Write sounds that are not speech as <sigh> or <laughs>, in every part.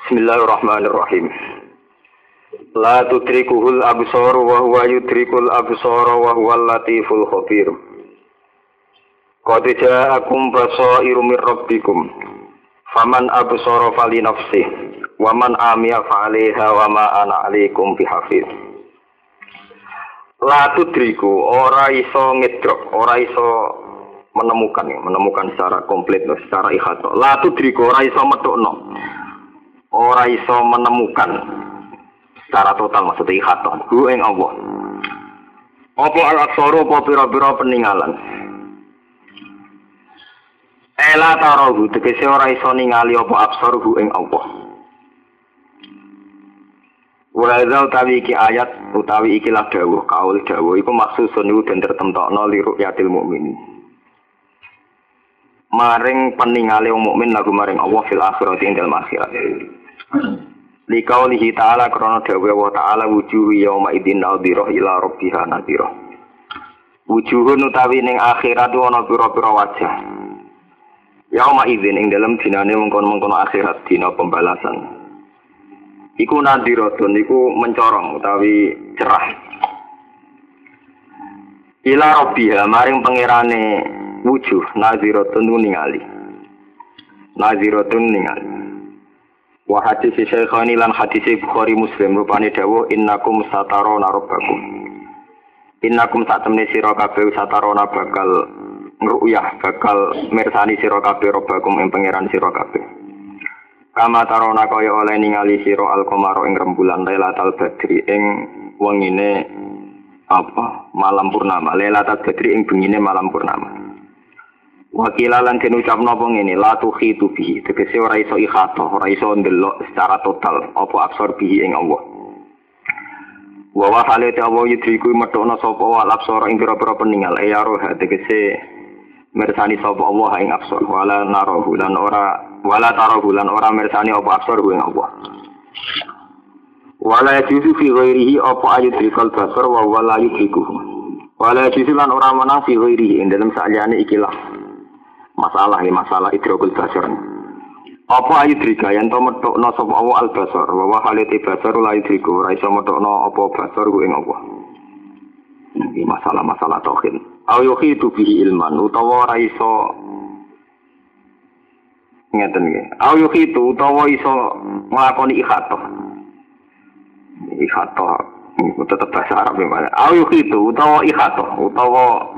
Bismillahirrahmanirrahim. La tudrikuhul absar wa huwa yudrikul absar wa huwal latiful khabir. Qad ja'akum basairu mir rabbikum. Faman absara fali nafsih wa man amiya fa 'alaiha wa ma ana 'alaikum bihafiz. La tudriku ora iso ngedrok, ora iso menemukan menemukan secara komplit secara ikhata. La tudriku ora iso metokno. Ora iso menemukan secara total maksudnya ikhata. Hu ing Allah. Apa al aksaru apa pira-pira peninggalan. Ela tarohu tegese ora iso ningali apa absar hu ing Allah. Waladha utawi iki ayat utawi ikilah dawuh kaul dawuh iku maksusun iku den tertentokno li ru'yatil mukmin. Maring peningale mukmin lagu maring Allah fil akhirat ing dalem akhirat. Li kaulihi ta'ala krana dawuh wa ta'ala wujuhu yauma idzin nadhirah ila rabbiha nadhirah. Wujuhun utawi ning akhirat ana pira-pira wajah. Yauma idzin ing dalem dinane mengkon-mengkon akhirat dina pembalasan. iku nadiratun iku mencorong utawi cerah ila rabbiha maring pangerane wujuh naziratun ningali naziratun ningali wa hadis Syekhani lan hadis Bukhari Muslim. Rupane dawuh innakum satarona rabbakum. Innakum sak temne sira kabeh satarona bakal ngruyah bakal mirsani sira kabeh rabbakum ing pangeran sira kabeh. Kama tarona kaya oleh ningali sira al-qamara ing rembulan Lailatul Badri ing wengine apa? Malam purnama. Lailatul Badri ing bengine malam purnama Wakila lan den ucapno apa ngene? La tukhitu bihi. Tegese ora iso ikhata ora iso ndelok secara total apa aksor bihi ing Allah. Wa wa hale ta wa yudriku metokno sapa wa absara ing pira-pira peninggal e ya roh tegese mersani sapa Allah ing absar wala narahu lan ora wala tarahu lan ora mersani apa absar ing Allah. Wala yajuzu fi ghairihi apa ayat rikal basar wa wala yudriku wala yajuzu lan ora menang fi ghairihi. Ing dalam saliyane ikilah masalah ya masalah idrokul basar apa ayat rika yang to metokno sapa Allah al basar wa halati basar la yudriku ora iso metokno apa basar ing Allah ini masalah-masalah tauhid. Au yuhitu bihi ilman utawa ora iso ngeten nggih. Au yuhitu utawa iso nglakoni ikhato. Itu tetap bahasa Arab ya. Au yuhitu utawa ikhato utawa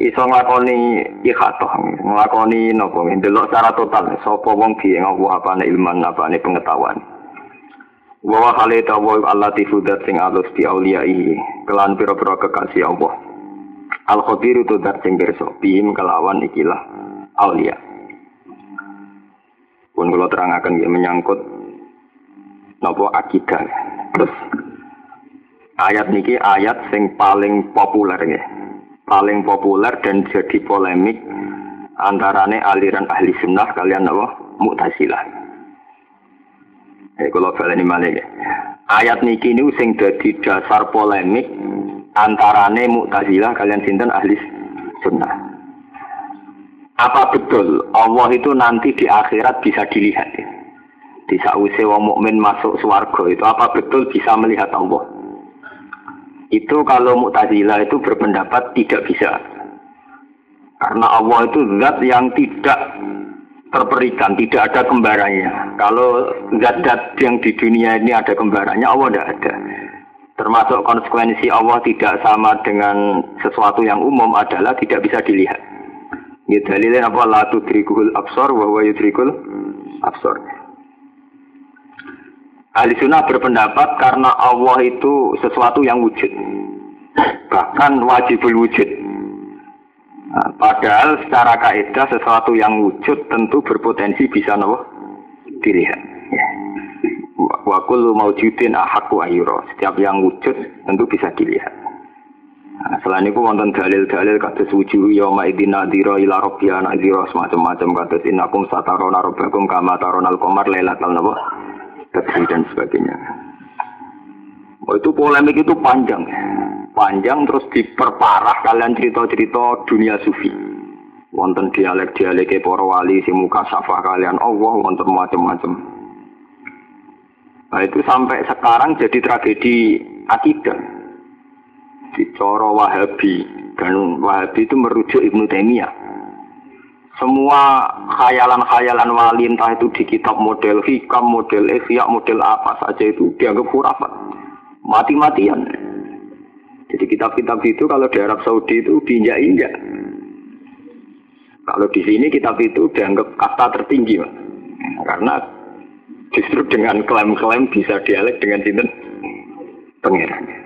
iso nglakoni ikhato, nglakoni napa ndelok secara total. Sapa wong piye ngopo apane ilman apane pengetahuan. wa hale ta wa Allah tifudat sing alus di auliyai. Kelan pira-pira kekasih Allah. Al khabir itu dat sing berso bihim kelawan ikilah aulia. Pun kalau terangaken ya menyangkut nopo akidah. Terus ayat niki ayat sing paling populer ya paling populer dan jadi polemik antarane aliran ahli sunnah kalian apa mu'tazilah Eh kalau baleni malih ya. Ayat niki ini sing dadi dasar polemik antarane Mu'tazilah kalian sinten ahli sunnah. Apa betul Allah itu nanti di akhirat bisa dilihat? Di sause wong mukmin masuk swarga itu apa betul bisa melihat Allah? Itu kalau Mu'tazilah itu berpendapat tidak bisa. Karena Allah itu zat yang tidak terperikan, tidak ada kembarannya. Kalau zat-zat yang di dunia ini ada kembarannya, Allah tidak ada. Termasuk konsekuensi Allah tidak sama dengan sesuatu yang umum adalah tidak bisa dilihat. Ya dalilnya apa? La tudrikul absor wa huwa yudrikul absor. Ahli sunnah berpendapat karena Allah itu sesuatu yang wujud. Bahkan wajibul wujud Nah, padahal secara kaidah sesuatu yang wujud tentu berpotensi bisa nopo dilihat. Ya. Maujudin ahaqu ayyura. Setiap yang wujud tentu bisa dilihat. Nah, selain itu wonten dalil-dalil kados wujuh yauma idzin nadhira ila rabbiha nadhira semacam-macam kados innakum satarona rabbakum kama taronal qamar lailatal dan sebagainya. Oh, itu polemik itu panjang. Panjang terus diperparah kalian cerita-cerita dunia sufi. Wonten dialek-dialek para wali si muka safah kalian Allah wonten macam-macam. Nah itu sampai sekarang jadi tragedi akidah. Di coro Wahabi dan Wahabi itu merujuk Ibnu Taimiyah. Semua khayalan-khayalan wali entah itu di kitab model hikam, model isya, model apa saja itu dianggap khurafat. Mati-matian. Jadi kitab-kitab itu kalau di Arab Saudi itu diinjak-injak. Kalau di sini kitab itu dianggap kata tertinggi. Karena justru dengan klaim-klaim bisa dialek dengan sinten pangeran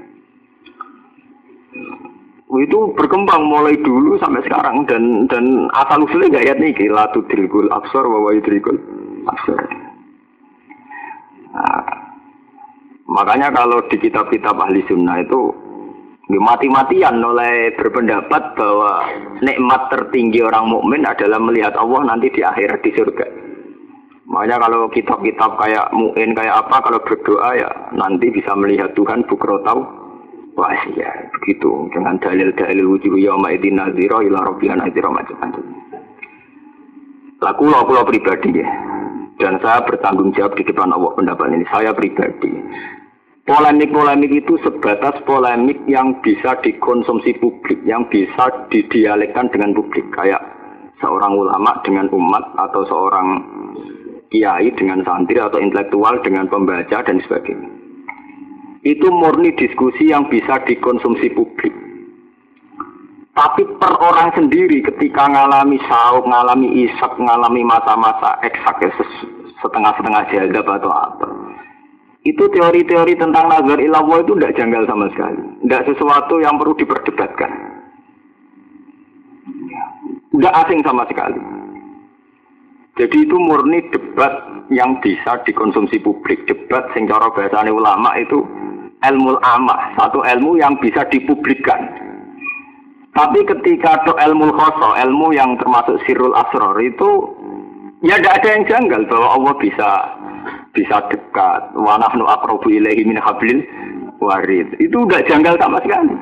itu berkembang mulai dulu sampai sekarang dan dan asal usulnya gak ayat nih la tudrikul absor wa yudrikul absor. Nah, makanya kalau di kitab-kitab ahli sunnah itu mati-matian oleh berpendapat bahwa nikmat tertinggi orang mukmin adalah melihat Allah nanti di akhirat di surga. Makanya kalau kitab-kitab kayak muin kayak apa kalau berdoa ya nanti bisa melihat Tuhan bukrotau Wah ya begitu dengan dalil-dalil wujud yauma idin nazira ila rabbil nazira macam-macam. Laku lo pribadi ya. Dan saya bertanggung jawab di depan Allah pendapat ini. Saya pribadi. Polemik-polemik itu sebatas polemik yang bisa dikonsumsi publik, yang bisa didialekkan dengan publik. Kayak seorang ulama dengan umat atau seorang kiai dengan santri atau intelektual dengan pembaca dan sebagainya itu murni diskusi yang bisa dikonsumsi publik. Tapi per orang sendiri ketika ngalami sauk, ngalami isak, ngalami masa-masa eksak ya, setengah-setengah jadab atau apa. Itu teori-teori tentang nazar ilawah itu tidak janggal sama sekali. Tidak sesuatu yang perlu diperdebatkan. Tidak asing sama sekali. Jadi itu murni debat yang bisa dikonsumsi publik. Debat sing cara ulama itu ilmu amah, satu ilmu yang bisa dipublikkan. Tapi ketika itu ilmu khoso, ilmu yang termasuk sirul asror itu ya tidak ada yang janggal bahwa Allah bisa bisa dekat. Wa nahnu aqrabu ilaihi min hablil warid. Itu tidak janggal sama sekali.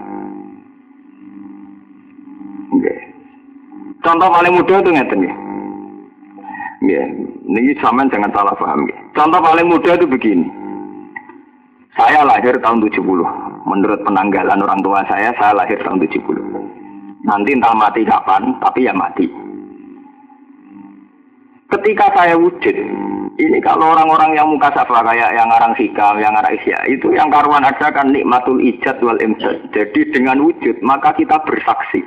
Okay. Contoh paling mudah itu ngeten ya. Ya, ini sama jangan salah paham. Contoh paling mudah itu begini. Saya lahir tahun 70. Menurut penanggalan orang tua saya, saya lahir tahun 70. Nanti entah mati kapan, tapi ya mati. Ketika saya wujud, ini kalau orang-orang yang muka safa kayak yang ngarang hikam, yang ngarang isya, itu yang karuan ada kan nikmatul ijad wal imjad. Jadi dengan wujud, maka kita bersaksi.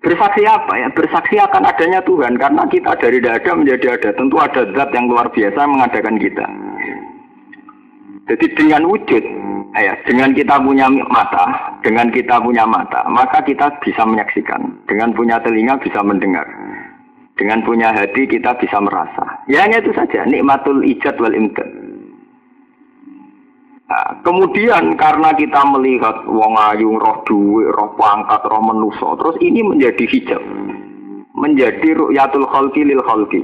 Bersaksi apa ya? Bersaksi akan adanya Tuhan karena kita dari tidak ada menjadi ada. Tentu ada zat yang luar biasa mengadakan kita. Jadi dengan wujud, ya, dengan kita punya mata, dengan kita punya mata, maka kita bisa menyaksikan. Dengan punya telinga bisa mendengar. Dengan punya hati kita bisa merasa. Ya hanya itu saja, nikmatul ijad wal imdad. Nah, kemudian karena kita melihat wong ayu, roh duwe, roh pangkat, roh menuso, terus ini menjadi hijab. Menjadi ru'yatul khalqi lil khalqi.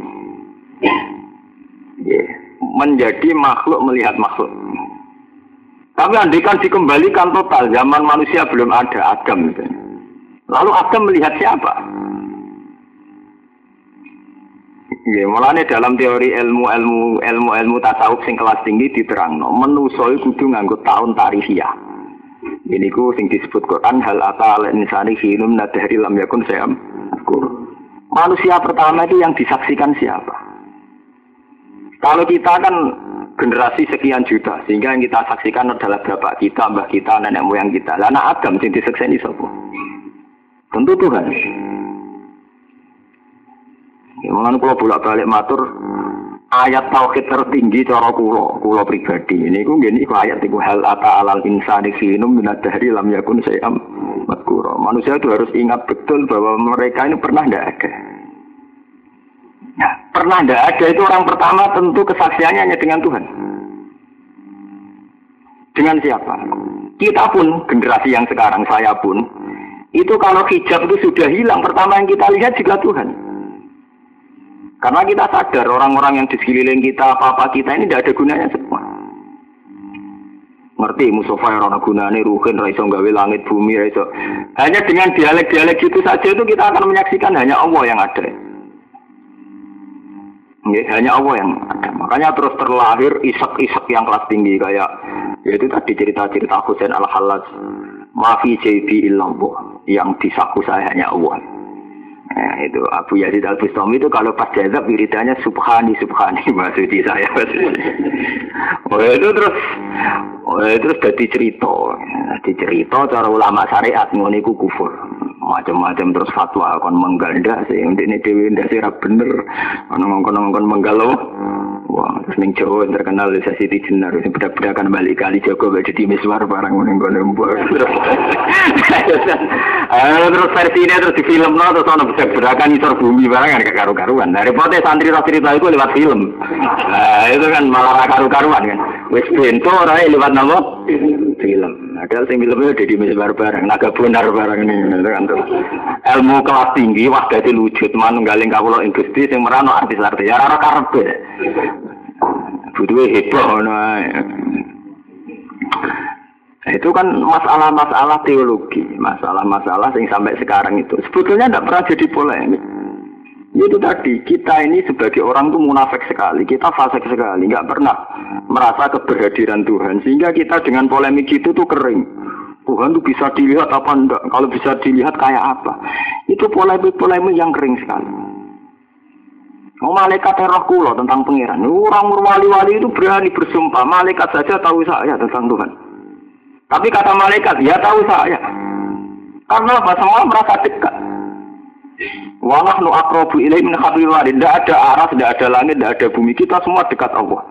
Yeah menjadi makhluk melihat makhluk. Tapi andikan dikembalikan total, zaman manusia belum ada Adam. Lalu Adam melihat siapa? Ya, mulane dalam teori ilmu-ilmu ilmu-ilmu tasawuf sing kelas tinggi diterangno, menusa kudu nganggo tahun tarikhiyah. Ini ku sing disebut Quran hal ata al insani hinum nadhari lam yakun sayam. Manusia pertama itu yang disaksikan siapa? Kalau kita kan generasi sekian juta, sehingga yang kita saksikan adalah bapak kita, mbah kita, nenek moyang kita. Lah anak Adam sing disekseni sapa? Tentu Tuhan. Ya, mengenai kalau bolak-balik matur ayat tauhid tertinggi cara kulo, kulo pribadi. Ini ku gini ku ayat itu hal ata alal insani finum minad dahri lam yakun sayam. Manusia itu harus ingat betul bahwa mereka ini pernah tidak ada. Nah, pernah tidak ada itu orang pertama tentu kesaksiannya hanya dengan Tuhan. Dengan siapa? Kita pun, generasi yang sekarang, saya pun, itu kalau hijab itu sudah hilang, pertama yang kita lihat juga Tuhan. Karena kita sadar orang-orang yang di sekeliling kita, apa-apa kita ini tidak ada gunanya semua. Ngerti Mustafa yang orang gunanya ruhin, raiso gawe langit bumi, raiso. Hanya dengan dialek-dialek itu saja itu kita akan menyaksikan hanya Allah yang ada. Hanya Allah yang ada. Makanya terus terlahir isak-isak yang kelas tinggi kayak yaitu tadi cerita-cerita Husain al-Halaj. Mafi jadi illallah yang disaku saya hanya Allah. Nah, itu Abu Yazid Al Bustami itu kalau pas jazab wiridanya subhani subhani <laughs> maksudnya saya. oh itu terus oh itu terus jadi cerita. Jadi cerita cara ulama syariat ngono kufur macam-macam terus fatwa kon mengganda sih. Ini dewi ndak sih bener. Ngongkon menggalau. Wah terus ning Jawa terkenal di Siti Jenar sing bedak-bedakan balik kali Joko gak jadi miswar barang ning kono terus ah, terus versi ini terus di film no terus ono bedak-bedakan isor bumi barang kan karu-karuan. Dari pote santri cerita itu lewat film. Nah itu kan malah karu-karuan kan. Wis bento ora lewat nama film Padahal sing filmnya jadi misbar bareng, naga benar bareng ini, kan Ilmu kelas tinggi, wah jadi wujud, manunggaling kawula ing Gusti sing merano artis-artis, ya ora karepe. Butuhe heboh ngono itu kan masalah-masalah teologi, masalah-masalah yang sampai sekarang itu sebetulnya tidak pernah jadi polemik. Itu tadi, kita ini sebagai orang tuh munafik sekali, kita fasik sekali, nggak pernah merasa keberhadiran Tuhan. Sehingga kita dengan polemik itu tuh kering. Tuhan tuh bisa dilihat apa enggak, kalau bisa dilihat kayak apa. Itu polemik-polemik yang kering sekali. Oh, malaikat roh kulo tentang pangeran. Orang wali-wali itu berani bersumpah. Malaikat saja tahu saya tentang Tuhan. Tapi kata malaikat, ya tahu saya. Karena apa? Semua merasa dekat. Walah nu akrobu ilai min warid. Tidak ada arah, tidak ada langit, tidak ada bumi. Kita semua dekat Allah.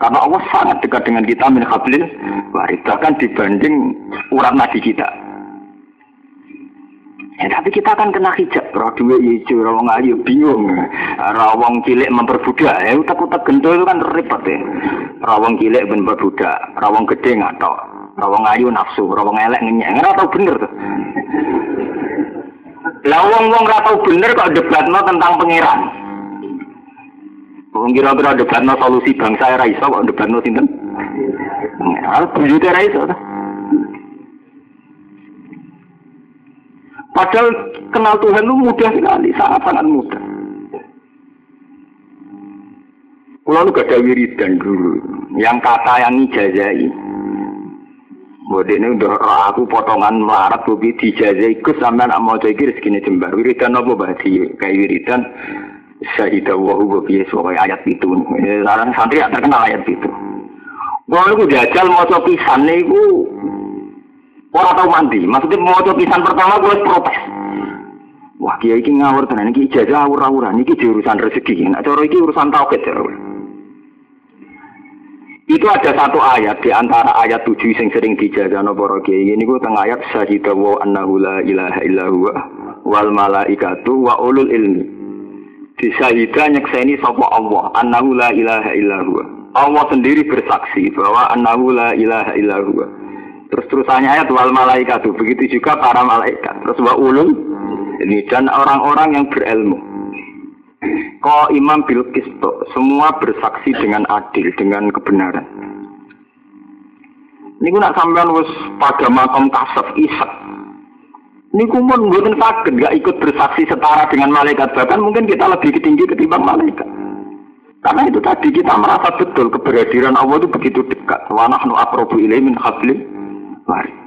Karena Allah sangat dekat dengan kita min hablil warid. Bahkan dibanding urat nadi kita. Ya, tapi kita akan kena hijab. Roh dua rawang ayu, bingung. Rawang cilik memperbudak. Ya, utak-utak gendol itu kan repot ya. Rawang cilik memperbudak. Rawang gede nggak tau. Rawang ayu nafsu. Rawang elek ngenyek. Nggak tahu bener tuh. Lah wong-wong ora tau bener kok debatno tentang pangeran. Wong kira-kira debatno solusi bangsa ora iso kok debatno sinten? Pangeran buyute ora iso. Padahal kenal Tuhan itu mudah sekali, sangat-sangat mudah. Kalau lu gak ada wiridan dulu, yang kata yang ijazai, Bodi ini udah aku potongan melarat bobi dijajah ikut anak mau cek rezeki jembar. Wiridan apa berarti kayak wiridan syahidah wahu bobi sebagai ayat itu. Sekarang santri ya terkenal ayat itu. Gua lu jajal mau coba pisan nih orang tahu mandi. Maksudnya mau coba pisan pertama gue protes. Wah kiai ini ngawur tenan iki ijazah awur-awuran iki urusan rezeki. Nah cara iki urusan tauhid ya. Itu ada satu ayat di antara ayat tujuh yang sering para kiai. Ini gue tengah ayat syahidah wa annahu la ilaha illa huwa wal malaikatu wa ulul ilmi. Di syahidah nyekseni sapa Allah annahu la ilaha illa huwa. Allah sendiri bersaksi bahwa annahu la ilaha illa huwa. Terus terusannya ayat wal malaikatu. Begitu juga para malaikat. Terus wa ulul ini dan orang-orang yang berilmu. Kau imam bil kisto, semua bersaksi dengan adil, dengan kebenaran. Ini nak sampean wis pada makam kasaf isak. Ini kumpul mungkin sakit, gak ikut bersaksi setara dengan malaikat. Bahkan mungkin kita lebih tinggi ketimbang malaikat. Karena itu tadi kita merasa betul keberadiran Allah itu begitu dekat. Wa nahnu aqrabu ilaihi min hablil warid.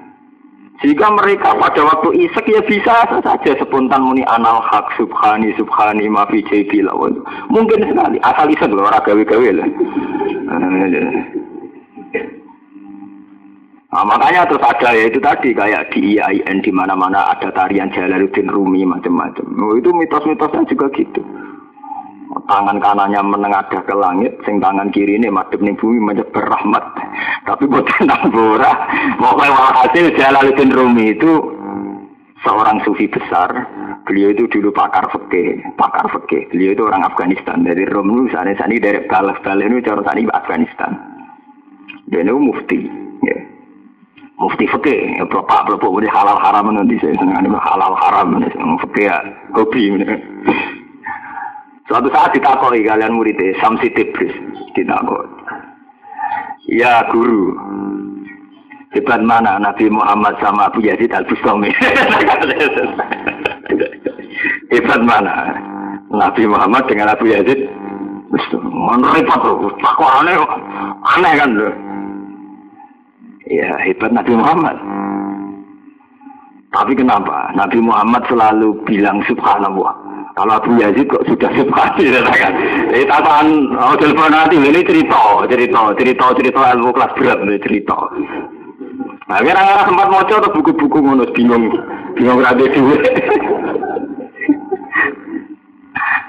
Jika mereka pada waktu isek ya bisa saja spontan muni anal hak subhani subhani mafi jadi lawan. Mungkin sekali asal isek loh orang gawe-gawe lah. Nah, makanya terus ada ya itu tadi kayak di IAIN di mana-mana ada tarian Jalaluddin Rumi macam-macam. Oh, itu mitos-mitosnya juga gitu tangan kanannya menengadah ke langit, sing tangan kiri ini madep ning bumi menyebar rahmat. Tapi buat nambura, mau hasil Jalaluddin Rumi itu seorang sufi besar. Beliau itu dulu pakar fikih, pakar fikih. Beliau itu orang Afghanistan dari Rom sana sana dari Balaf Balaf itu cara sana Afghanistan. Dia itu mufti, ya. mufti fikih, ya, bapak bapak boleh halal haram nanti saya senang halal haram, fikih ya hobi. Suatu saat ditakoi kalian murid Samsi Tibris ditakoi. Ya guru, hebat mana Nabi Muhammad sama Abu Yazid Al Bustami? <laughs> hebat mana Nabi Muhammad dengan Abu Yazid Wis repot lho, aneh aneh kan lho. Ya hebat Nabi Muhammad. Tapi kenapa? Nabi Muhammad selalu bilang subhanallah. Kalau Abu Yazid kok sudah subhanallah kan? Ini tataan oh telepon nanti ini cerita, cerita, cerita, cerita ilmu kelas berat ini cerita. Nah, kira-kira sempat mau atau buku-buku ngono bingung, bingung rada dulu. <laughs>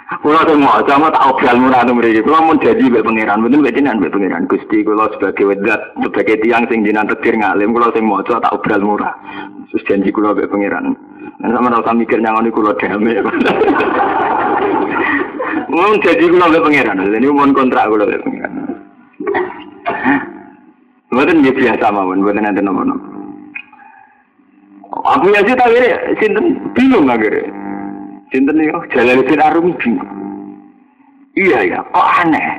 Kulo sing maca mau tak obral murah nu mriki. Kulo mun dadi mbek pangeran, mboten mbek jenengan mbek pangeran. Gusti kulo sebagai wedat, sebagai tiang sing jenengan tetir ngalim, kulo sing maca tak obral murah. Terus janji kulo mbek pangeran. Nek sama ora mikir nyangoni kulo dame. <laughs> Mun jadi kulo mbek pangeran. Ini mun kontrak kulo mbek pangeran. Mboten biasa mawon, mboten. Aku ya sih tak sinten bingung akhirnya. Sinten ya Jalaluddin Arumi bingung. Iya ya, kok aneh.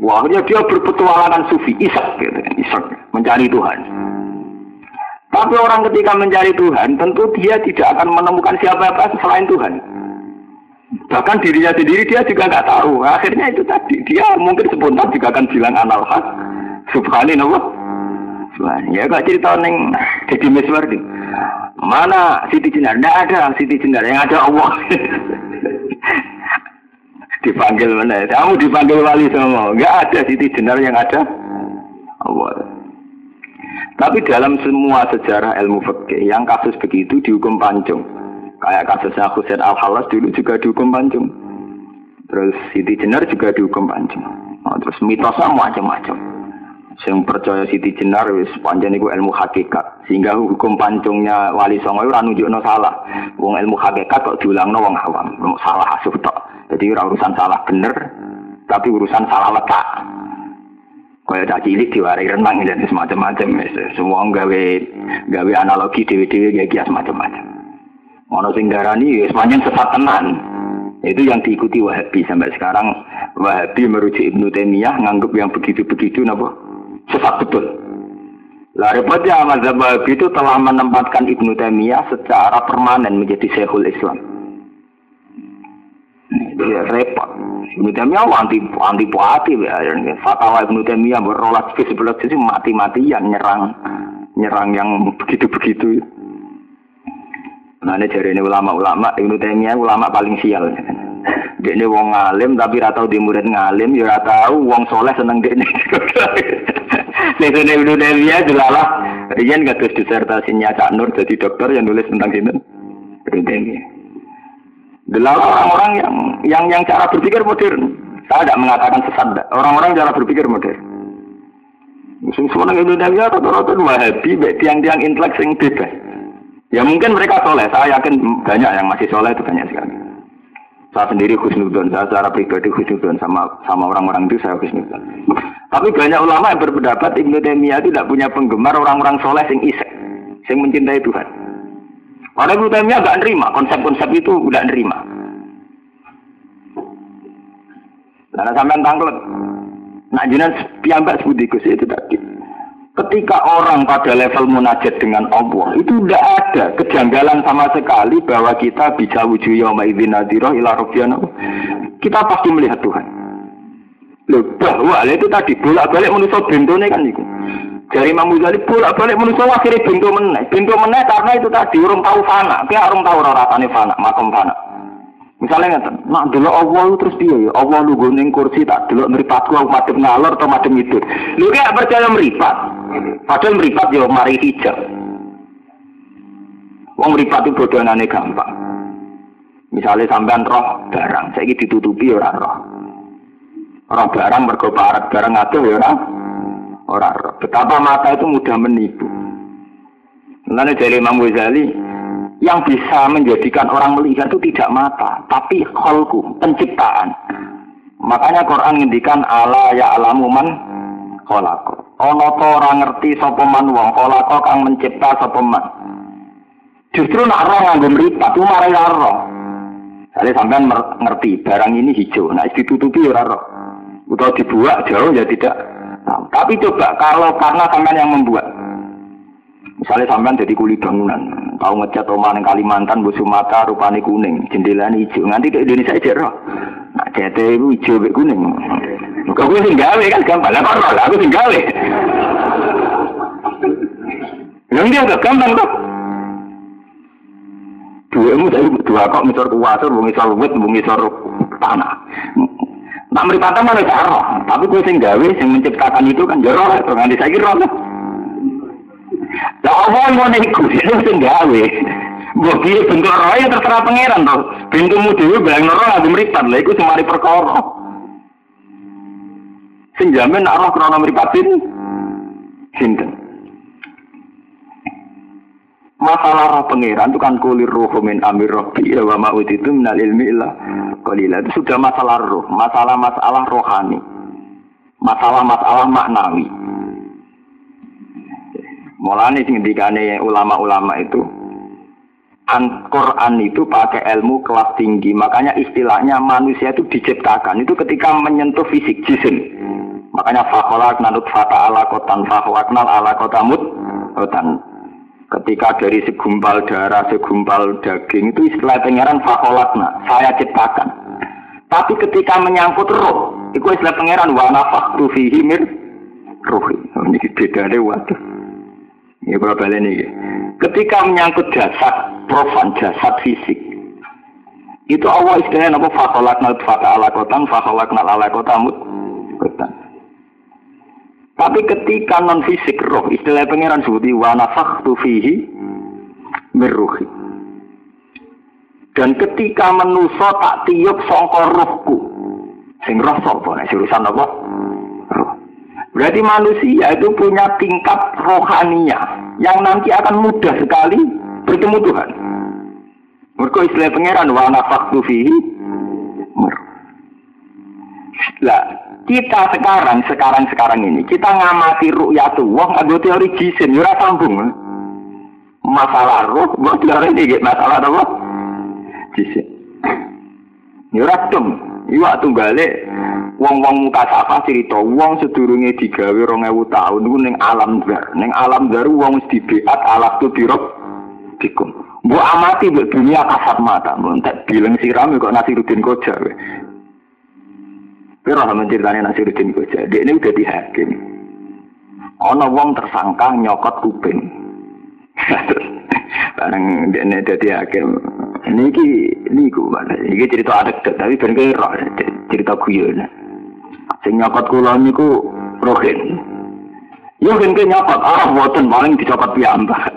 Wah, dia, dia berpetualangan sufi, isak gitu, isak mencari Tuhan. Tapi orang ketika mencari Tuhan, tentu dia tidak akan menemukan siapa-apa selain Tuhan. Bahkan dirinya sendiri dia juga nggak tahu. Akhirnya itu tadi, dia mungkin spontan juga akan bilang anal hak. Subhanallah. Subhanallah. Ya kok cerita neng jadi Miswardi. Mana Siti Jenar? Tidak ada Siti Jenar, yang ada Allah. <laughs> dipanggil mana? Kamu dipanggil wali semua. Enggak ada Siti Jenar yang ada Allah. Tapi dalam semua sejarah ilmu fikih yang kasus begitu dihukum pancung. Kayak kasusnya Husain Al Halas dulu juga dihukum pancung. Terus Siti Jenar juga dihukum pancung. Nah, terus mitosnya macam-macam. Sing percaya Siti Jenar wis panjang iku ilmu hakikat. Sehingga hukum pancungnya Wali Songo ora nunjukno salah. Wong ilmu hakikat kok diulangno wong awam. Salah asuh tok. Jadi ora urusan salah bener, tapi urusan salah letak. Kaya tak cilik diwarai renang dan semacam-macam. Semua gawe gawe analogi dewi-dewi kayak kias macam-macam. Ono sing darani wis panjang sesat tenan. Itu yang diikuti Wahabi sampai sekarang Wahabi merujuk Ibnu Taimiyah nganggep yang begitu-begitu napa sesat betul. Lah repotnya mazhab Wahabi itu telah menempatkan Ibnu Taimiyah secara permanen menjadi Syekhul Islam. Jadi repot. Ibnu Taimiyah anti anti puati ya. Fatwa Ibnu Taimiyah berolah ke sebelah sisi mati-matian nyerang nyerang yang begitu-begitu. Nah ini dari ulama-ulama Ibnu Taimiyah ulama paling sial. Ini wong ngalim tapi ratau di murid ngalim ya tahu wong soleh seneng ini. <laughs> Nek Ibnu Taimiyah jelalah gak terus disertasinya Cak Nur jadi dokter yang nulis tentang ini. Ibnu Taimiyah. Delalah orang-orang yang yang yang cara berpikir modern. Saya tidak mengatakan sesat. Orang-orang cara berpikir modern. Semua Ibnu Taimiyah rata-rata wahabi, tiang-tiang intelek yang bebas. Ya mungkin mereka soleh. Saya yakin banyak yang masih soleh itu banyak sekali. Saya sendiri khusnudon, saya secara pribadi khusnudon sama sama orang-orang itu saya khusnudon. Tapi banyak ulama yang berpendapat Ibnu Taimiyah itu tidak punya penggemar orang-orang soleh yang isek, yang mencintai Tuhan. Karena Ibnu Taimiyah nggak nerima konsep-konsep itu nggak nerima. Karena sampai tangklet, nak jinan piambak sebut itu tadi. Ketika orang pada level munajat dengan Allah itu tidak ada kejanggalan sama sekali bahwa kita bisa wujud yauma idzin nadhira ila. Kita pasti melihat Tuhan. Loh, bahwa itu tadi bolak-balik manusia bentone kan itu. Dari Imam Ghazali bolak-balik manusia akhirnya bentuk meneh. Bentuk meneh karena itu tadi orang tahu fana. Kayak orang tahu rasane fana, makom fana. Misalnya nggak nak dulu Allah terus dia ya Allah lu guneng kursi tak dulu meripatku aku madem ngalor atau madem itu. Lu kayak percaya meripat. Padahal meripat ya mari hijab. Wong meripat itu bodohanane gampang. Misalnya sampean roh barang, saya ditutupi orang roh. Roh barang mergo parat barang atau ya orang orang roh. Betapa mata itu mudah menipu. Nanti dari Imam Ghazali, yang bisa menjadikan orang melihat itu tidak mata, tapi kholku, penciptaan. Makanya Quran ngendikan ala ya alamu man kholako. Ono to ngerti sopeman wong kholako kang mencipta sopeman. Justru nak roh nganggo mripat, itu marai roh. Jadi sampean ngerti barang ini hijau, nah ditutupi ya roh. Atau dibuat jauh ya tidak. Nah, tapi coba kalau karena sampean yang membuat, Misalnya sampean jadi kuli bangunan, tahu ngecat rumah yang Kalimantan, Bu Sumatera, rupanya kuning, jendela hijau. Nanti ke Indonesia aja roh. Nah, CT itu hijau be kuning. Kau gue tinggal kan gampang, lah kok aku tinggal. Yang dia agak gampang. Dua emu dari dua kok misal kuasa, bu misal wet, bu misal tanah. Nah, mereka mana cara, tapi gue sing gawe, sing menciptakan itu kan jero, nganti saya kira lah apa ngono iku <laughs> itu sing gawe. Mbok piye bentuk roe terserah pangeran to. Bentukmu dhewe bayang roh lagi mripat. Lah iku semari perkara. Sing jamin nek roh krana mripatin sinten. Masalah roh pangeran itu kan kulir roh min amir rabbi ya wa ma itu minal ilmi illa qalila. Itu sudah masalah roh, masalah-masalah rohani. Masalah-masalah maknawi. Mulane sing ulama-ulama itu An Quran itu pakai ilmu kelas tinggi, makanya istilahnya manusia itu diciptakan itu ketika menyentuh fisik jisim. Makanya fakholak nanut fata ala kotan fakhwaknal ala kotamut kotan. Ketika dari segumpal darah, segumpal daging itu istilah pangeran fakholakna, saya ciptakan. Tapi ketika menyangkut roh, itu istilah pangeran wa nafaktu fihi ruhi. Ini beda deh waduh. Ya kalau balik ini. Ketika menyangkut jasad profan, jasad fisik, itu Allah istilahnya apa? Fakolak nal fata ala kotan, fakolak nal ala kotamut kotan. Tapi ketika non fisik roh, istilah pangeran sebuti wana faktu fihi meruhi. Dan ketika menuso tak tiup songkor rohku, sing roh sopo, nah, urusan apa? Berarti manusia itu punya tingkat rohania yang nanti akan mudah sekali bertemu Tuhan. Mereka istilah pangeran wa nafaktu fihi Lah, kita sekarang, sekarang, sekarang ini, kita ngamati ru'yatu wah ada teori jisim, ya sambung. Masalah roh, buat teori ini, masalah apa? Jisim. Ya dong, iya tunggale wong-wong muka sapa cerita wong sedurunge digawe 2000 tahun niku ning alam zar ning alam zar wong wis dibeat alat tu birok dikum mbok amati mbok dunia kasat mata. Mbok tak bilang siram kok Nasiruddin Koja we Pira menceritane Nasiruddin Koja dia ini udah dihakim. Ana wong tersangka nyokot kuping <laughs> bareng dene dadi hakim niki niku mana iki cerita adat tapi ben kira cerita guyon Sing nyokot kula niku rohin. Yo kan ke nyokot, ah boten paling dicopot piyambak.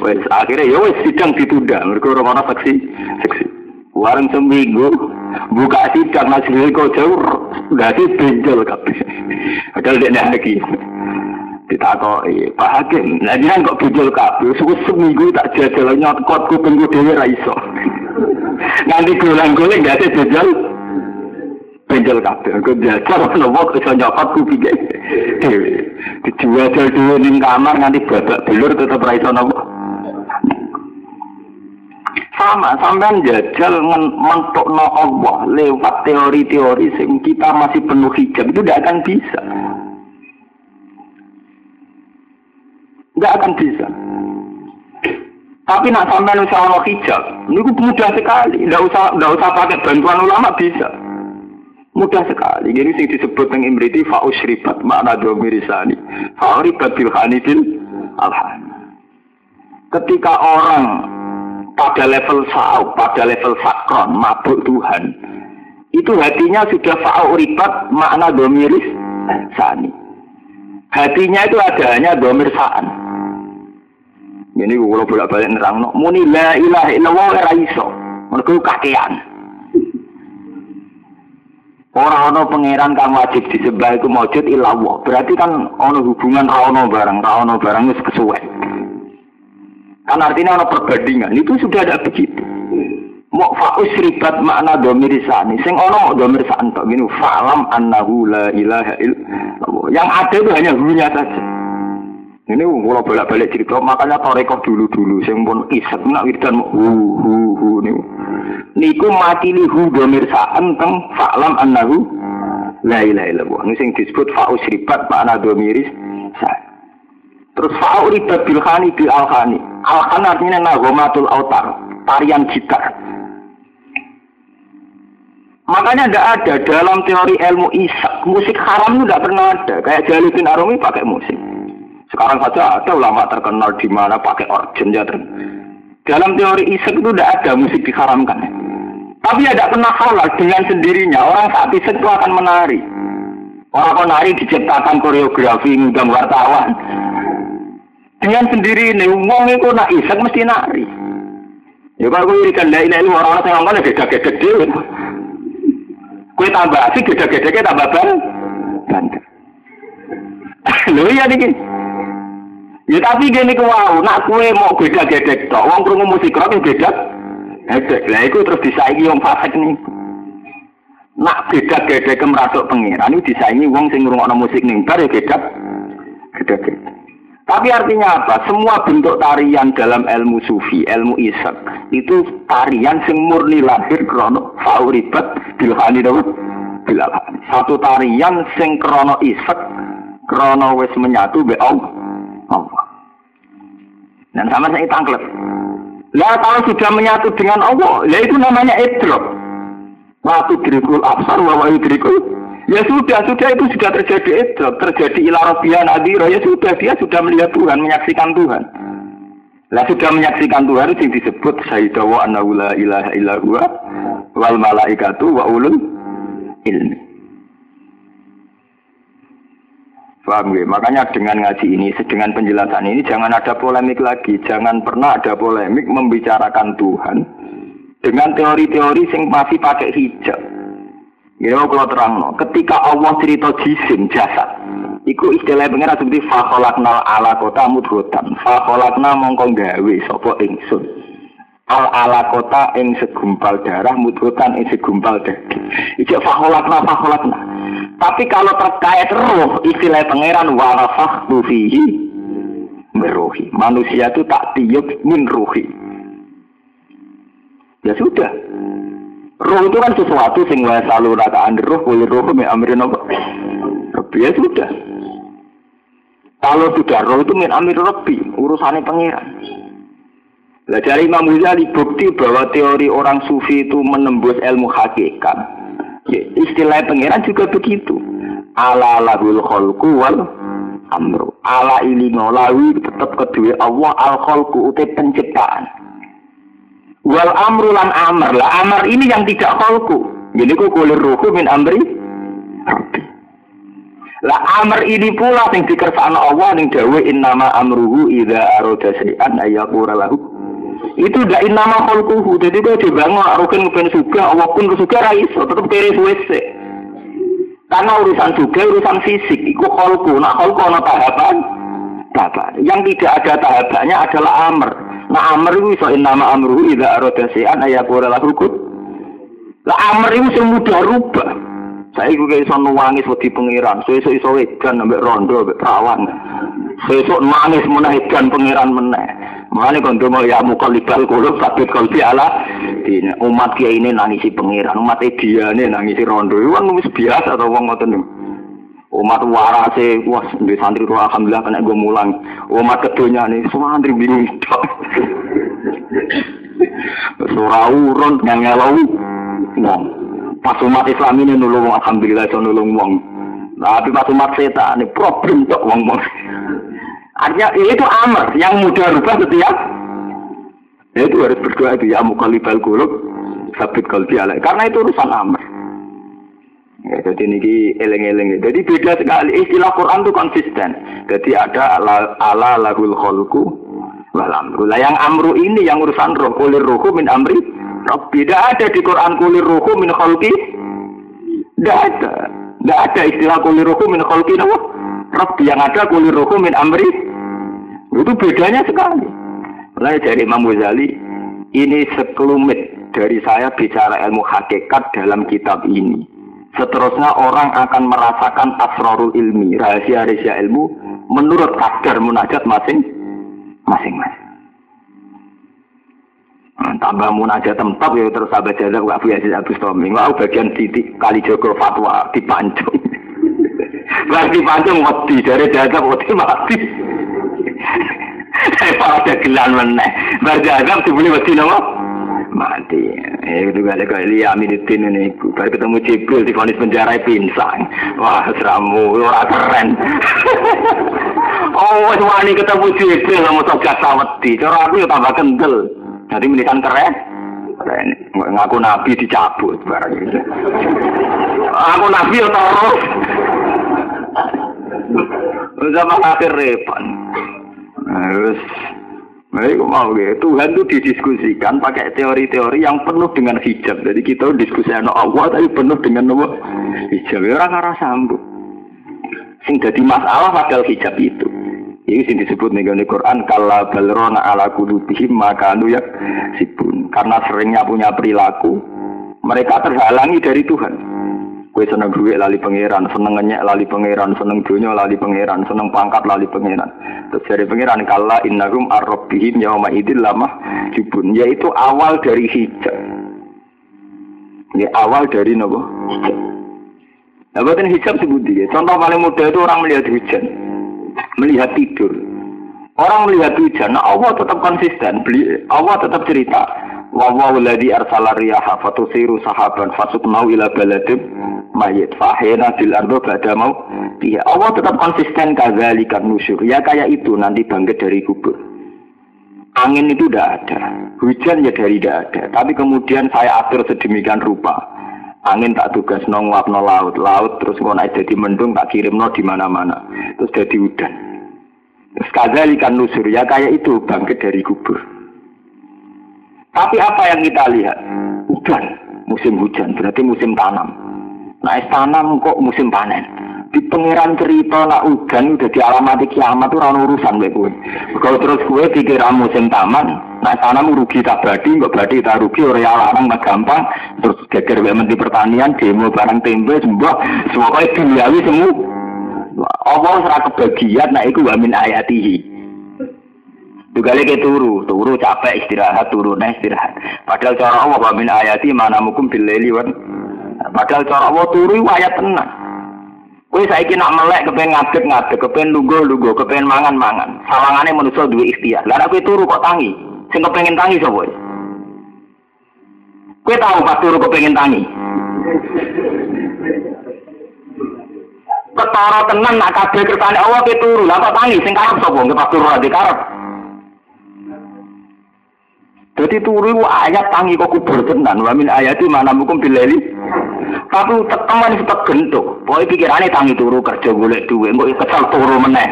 wes akhirnya ya wes sidang ditunda, mereka orang orang saksi, saksi. Warung seminggu buka sidang nasi kok jauh. Sih benjol kabeh. Padahal dia lagi ditakoki Pak Hakim, nah kan kok benjol kabeh, suku seminggu tak jajal nyokot kupingku dhewe ra iso. <laughs> Nanti gulang-guling gak benjol benjol kabeh. Aku belajar <laughs> ono wong iso nyokot kupinge dhewe. Dijual dhewe ning kamar nganti babak belur tetep ra iso nopo. Sama, sampean jajal no Allah lewat teori-teori sing kita masih penuh hijab itu tidak akan bisa. Tidak akan bisa. Tapi nak sampean usah ono hijab, ini mudah sekali. Tidak usah, tidak usah pakai bantuan ulama bisa. Mudah sekali. Jadi sing disebut yang imriti fa'usribat makna domirisani. Fa'uribat bilhanidil alhani. Ketika orang pada level sa'u, pada level sakron, mabuk Tuhan, itu hatinya sudah fa'uribat makna domiris sani. Hatinya itu ada hanya domir sa'an. Ini kalau bolak-balik nerang, muni la ilaha illallah era iso. Mereka kakean. Orang ono pangeran kang wajib disembah iku maujud ilawah. Berarti kan ono hubungan ra ono barang, ra ono barang wis kesuwen. Kan artinya ono perbandingan. Itu sudah ada begitu. Mau faus ribat makna domir sani. Sing ono domir sani tok gini. Falam annahu la ilaha illallah. Yang ada itu hanya hunya saja. Ini kalau bolak-balik cerita, makanya torekoh dulu-dulu. Sing pun isek, nak wiridan hu hu hu nih niku mati lihu sa'an teng fa'lam annahu la ilaha illallah. Ini sing disebut fa'us ribat makna domiris sa. Terus fauri bil khani bil alhani. Alhan artinya nagomatul autar, tarian gitar. Makanya tidak ada dalam teori ilmu isak musik haram itu tidak pernah ada. Kayak Jaludin Arumi pakai musik. Sekarang saja ada ulama terkenal di mana pakai organ ya. Dalam teori isak itu tidak ada musik diharamkan. Tapi ada pernah halal dengan sendirinya. Orang saat isak itu akan menari. Orang menari diciptakan koreografi ngundang wartawan. Dengan sendiri ini, uang itu nak isak mesti nari. Ya kalau gue irikan ini orang-orang yang ngomong gede-gede. Kue tambah asik gede-gede tambah ban. Bandel. <laughs> Lho iya nih Ya tapi gini ku wow, nak kue mau beda gedek tok, wong krungu musik rock beda. Gedek. Lah iku terus disaingi wong fasik nih. Nak beda gedek merasuk pengiran itu disaingi wong sing ngrungokno musik ning bar ya beda. Gedek. Tapi artinya apa? Semua bentuk tarian dalam ilmu sufi, ilmu isak itu tarian sing murni lahir krono fauribat bilhani bilhani. Satu tarian sing krono isak krono wis menyatu be Allah. Dan sama saya tangklep. Lah kalau sudah menyatu dengan Allah, ya itu namanya idrok. Waktu dirikul absar, wa dirikul. Ya sudah, sudah itu sudah terjadi idrok, terjadi ilarobian adiro. Ya sudah, dia sudah melihat Tuhan, menyaksikan Tuhan. Lah sudah menyaksikan Tuhan itu disebut syahidawa annahu la ilaha illa huwa wal malaikatu wa ulul ilmi. Paham ya? Makanya dengan ngaji ini, dengan penjelasan ini jangan ada polemik lagi. Jangan pernah ada polemik membicarakan Tuhan dengan teori-teori yang masih pakai hijab. Ya kalau terang. Ketika Allah cerita jisim jasad, Iku istilah pengira seperti fakholakna ala kota mudhotan. Fakholakna mongkong gawe sopo ingsun. Al ala kota ing segumpal darah mudhotan ing segumpal daging. Ijek fakholakna fakholakna. Tapi kalau terkait roh, istilah pangeran warafah fihi merohi. Manusia itu tak tiup min rohi. Ya sudah. Roh itu kan sesuatu sing wa selalu rakaan roh boleh roh me amrin apa? Ya sudah. Kalau sudah roh itu min amir rabbi, urusannya pangeran. Nah, dari Imam Ghazali bukti bahwa teori orang sufi itu menembus ilmu hakikat Ya, istilah pangeran juga begitu. Ala lahul kholku wal amru. Ala ini ngolawi tetap kedua Allah al kholku utai penciptaan. Wal amru lan amr. Lah. Amr ini yang tidak kholku. Jadi ku kulir ruhu min amri. Lah amr ini pula yang dikersaan Allah yang dawe nama amruhu idza aroda syai'an ayyakura lahu. Itu gak nama kholkuhu jadi dia dibangun arukin ngepen suga Allah pun suga raiso tetap kiri WC karena urusan juga urusan fisik itu kholku nah kholku ada tahapan. Tahapan. Yang tidak ada tahapannya adalah amr nah amr itu iso nama amruhu idha aroda si'an ayakura lahukut lah amr itu semudah rubah. Saya juga iso nuwangis wedi pengiran so iso iso wedan ambek rondo ambek perawan. Besok nangis menaikkan pangeran meneh. Mana kondo mau ya mukalibal kulo sabit kalbi ala umat kia ini nangisi pangeran, umat dia ini nangisi rondo. Itu kan wis biasa atau wong Umat warase, wah di santri ruang alhamdulillah kena gue mulang. Umat kedunya nih, santri bingung. Surah urun yang ngelau, wong. Pas umat Islam ini nulung alhamdulillah itu nulung wong. Tapi pas umat setan ini problem tok wong wong. Artinya itu amr yang mudah rubah setiap ya itu harus berdoa itu ya mukalibal kulub sabit kalbi alaih. Karena itu urusan amr. Ya, jadi ini eleng-eleng. Jadi beda sekali. Istilah Quran itu konsisten. Jadi ada ala, ala lahul kholku wal amru. Lah yang amru ini yang urusan roh. Kulir ruhu min amri. Rabbi. Tidak ada di Quran kulir ruhu min kholki. Tidak ada. Tidak ada istilah kulir ruhu min kholki. Rabbi. Yang ada kulir ruhu min amri. Itu bedanya sekali. Mulai dari Imam Ghazali, ini sekelumit dari saya bicara ilmu hakikat dalam kitab ini. Seterusnya orang akan merasakan asrarul ilmi, rahasia-rahasia ilmu menurut kadar munajat masing masing-masing. Nah, tambah munajat tempat ya terus sahabat jazak Abu Yazid Abu Stomi. Wah bagian titik kali Joko fatwa dipancung. <laughs> Berarti pancung mati <laughs> dari jazak mati mati. Pada gelan meneh. Berjagam dibeli wedi nopo? Mati. Eh itu gak ada kayak Lia Aminuddin ini. Baru ketemu Jibril di vonis penjara pinsang. Wah, seramu, ora keren. <laughs> oh, wis wani ketemu Jibril mau togat saweti. Cara aku ya tambah kendel. Jadi menikan keren. Keren. Ngaku nabi dicabut barang itu. <laughs> Aku nabi ya terus. <laughs> Zaman akhir repot. Terus, nah, itu mau gitu. Tuhan itu didiskusikan pakai teori-teori yang penuh dengan hijab. Jadi kita diskusi anak Allah tapi penuh dengan apa? Hijab. Ya, orang arah sambung. Sing jadi masalah padahal hijab itu. Ini sing disebut nih di Quran kala balrona ala kulubihim maka anu ya sibun. Karena seringnya punya perilaku, mereka terhalangi dari Tuhan. Kue seneng duit lali pangeran, seneng ngenyek lali pangeran, seneng dunia lali pangeran, seneng pangkat lali pangeran. Terus dari pangeran kala innahum arrobihim yauma idil lama jubun. Yaitu awal dari hijab. Ini awal dari nopo. Nah, buatan hijab sebut dia. Contoh paling mudah itu orang melihat hujan, melihat tidur. Orang melihat hujan, nah Allah tetap konsisten. Allah tetap cerita. Wa wa arsala riyaha fatusiru sahaban fasuknau ila baladin mayit fahena bil ardo ba'da Allah tetap konsisten kadzalika nusyur. Ya kayak itu nanti bangkit dari kubur. Angin itu tidak ada hujan ya dari tidak ada. Tapi kemudian saya atur sedemikian rupa. Angin tak tugas nong wapno laut. Laut terus naik jadi mendung tak kirim no di mana mana terus jadi udan terus kadzalika nusur ya kayak itu bangkit dari kubur tapi apa yang kita lihat? Hujan, musim hujan, berarti musim tanam. Nah, tanam kok musim panen. Di pangeran cerita nak hujan udah dialamati kiamat tuh orang urusan gue gue. Kalau terus gue pikir musim taman, nah tanam rugi tak badi, nggak badi tak rugi orang larang mah gampang. Terus geger menteri pertanian, demo barang tempe, semua semua duniawi semua. Allah serah kebagian, nah itu wamin ayatihi. Juga lagi turu, turu capek istirahat, turu nah istirahat. Padahal cara Allah wa min ayati mana mukum wan. Padahal cara Allah turu ayat tenang. Kowe saiki nak melek kepen ngadeg, kepen lugo lugo, kepen mangan mangan. Sawangane manusa duwe ikhtiar. Lah kowe turu kok tangi? Sing kepengin tangi sapa? Kowe tahu pas turu kepengin tangi? Ketara tenan nak kabeh kersane Allah kowe turu. Kok tangi sing karep sapa? Nggih pas turu ora dikarep. Jadi turu ayat tangi kok kubur tenan. Wa min ayati mana mukum bileli. Tapi teman itu gentuk. Pokoke pikirane tangi turu kerja golek duit, kok kesal turu meneh.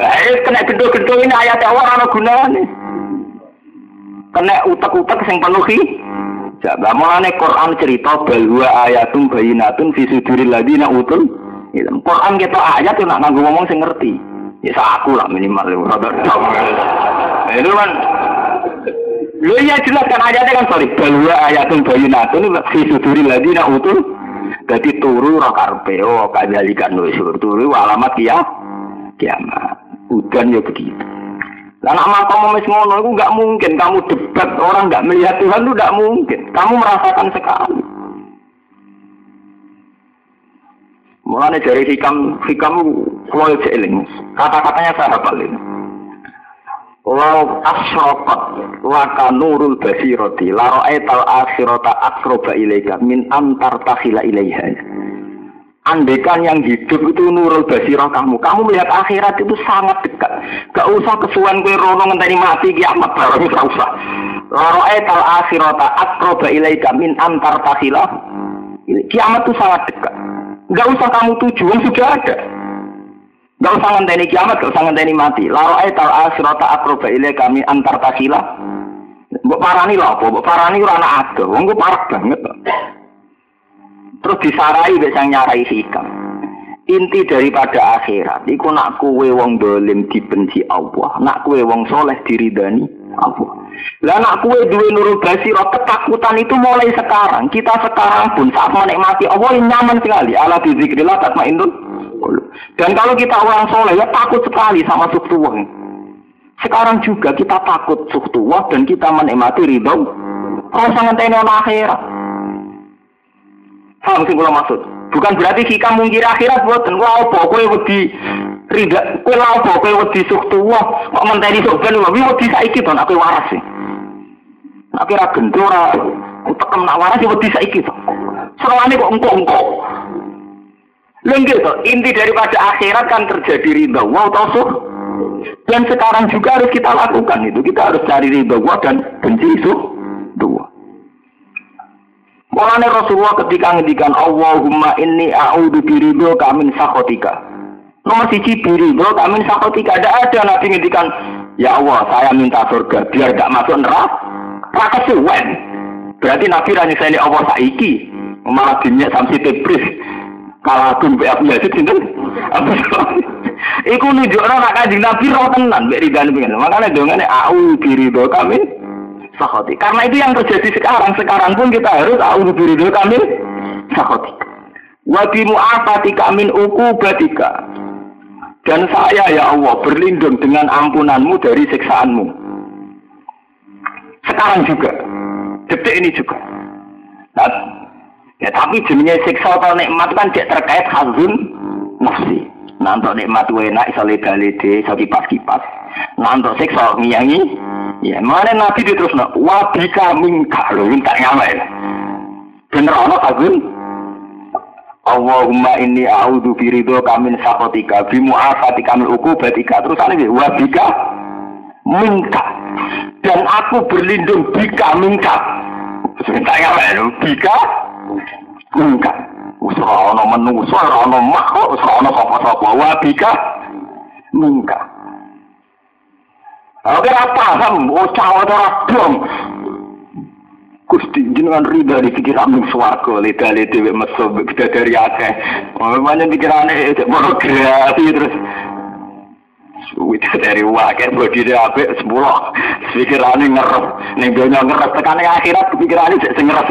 Eh kena genduk-genduk ini ayat Allah ana gunane. Kena utek-utek sing penuhi. Jaga mulane Quran cerita bahwa ayatum bayinatun fi suduril ladina utul ilm. Quran kita ayat nak nganggo ngomong sing ngerti. Ya aku lah minimal. Itu kan Lu ya jelas kan ayatnya kan sorry. Balwa ayatun bayinatun fi suduri ladina utul. Jadi turu roh karpe. Oh kajalikan nusur. Turu alamat kia. Kiamat. Udan ya begitu. Nak makom mes ngono itu nggak mungkin kamu debat orang nggak melihat Tuhan itu nggak mungkin. Kamu merasakan sekali. Mulanya dari hikam hikam kalau kata-katanya saya hafal ini. Lau asrokat laka nurul basiroti laro etal akhirota akroba ilaika min antar takhila ilaiha. Andekan yang hidup itu nurul basirah kamu. Kamu melihat akhirat itu sangat dekat. Gak usah kesuan kue rono ngenteni mati kiamat barang gak usah. Laro etal akhirota akroba ilaika min antar takhila. Kiamat itu sangat dekat. Gak usah kamu tujuan sudah ada. Gak usah ngenteni kiamat, gak usah ngenteni mati. Laro ayat al asrota akroba ile kami antar tasila. Mbok parani lho apa? Parani ora anak ado. Wong parah banget. Terus disarai wis sang nyarai hikam. Inti daripada akhirat iku nak kuwe wong dolim dibenci Allah, nak kuwe wong soleh diridani Allah. Lah nak kuwe duwe nurul basirah ketakutan itu mulai sekarang. Kita sekarang pun saat menikmati Allah nyaman sekali. Ala bizikrillah tatmainnul dan kalau kita orang soleh ya takut sekali sama suktuwah. Sekarang juga kita takut suktuwah dan kita menikmati ridho. Kalau sangat ini akhirat. Paham sih kalau maksud? Bukan berarti kita mungkir akhirat buat dan wah pokoknya wedi Rida, kowe lha apa kowe wedi sok tuwa, kok menteni sok ben wae wedi saiki to aku waras sih. Nek ra gento ora tekem nak waras wedi saiki to. Serwane kok engko-engko. Lenggih to, inti daripada akhirat kan terjadi ridha Allah toh dan sekarang juga harus kita lakukan itu. Kita harus cari ridha Allah dan benci itu dua. Mulane Rasulullah ketika ngendikan Allahumma inni a'udzu biridho kamin sakhotika. Nomor siji biridho kamin sakhotika. Ada ada Nabi ngendikan Ya Allah, saya minta surga biar gak masuk neraka. Raka suwen. Berarti Nabi ranya saya Allah saiki. Malah dunia samsi tebris kalau aku mbek Abu Yazid sinten? Abu Iku nunjukno nek Kanjeng Nabi roh tenan mbek ridane pengen. Makane dongane au biridho kami sakhati. Karena itu yang terjadi sekarang. Sekarang pun kita harus au biridho kami sakhati. Wa bi mu'afatika min uqubatika. Dan saya ya Allah berlindung dengan ampunanmu dari siksaanmu. Sekarang juga. Detik ini juga. Nah, Ya tapi jenenge siksa atau nikmat kan tidak terkait hazun nafsi. Nantok nikmat enak iso lede-lede, iso kipas-kipas. Nantok siksa ngiyangi. Ya, mana Nabi terus nak wabika mingka lho, minta ngamen. Bener ana hazun Allahumma inni a'udzu biridho kamin sakotika bimu afati kamil ukubatika terus ane wabika minka dan aku berlindung bika minka minta ngamen bika Enggak. Usah ana manusa, ora ana makhluk, usah ana sapa-sapa wabika. Enggak. Oke apa paham, oh cawa ora dong. Gusti jenengan rida di pikiran mung swarga leda leda wek meso kita dari akeh. Mamanya pikirane cek pornografi terus Wita dari wakil bodi dia apik sepuluh pikirannya ngerep ning donya ngerep tekane akhirat pikirannya cek ngerep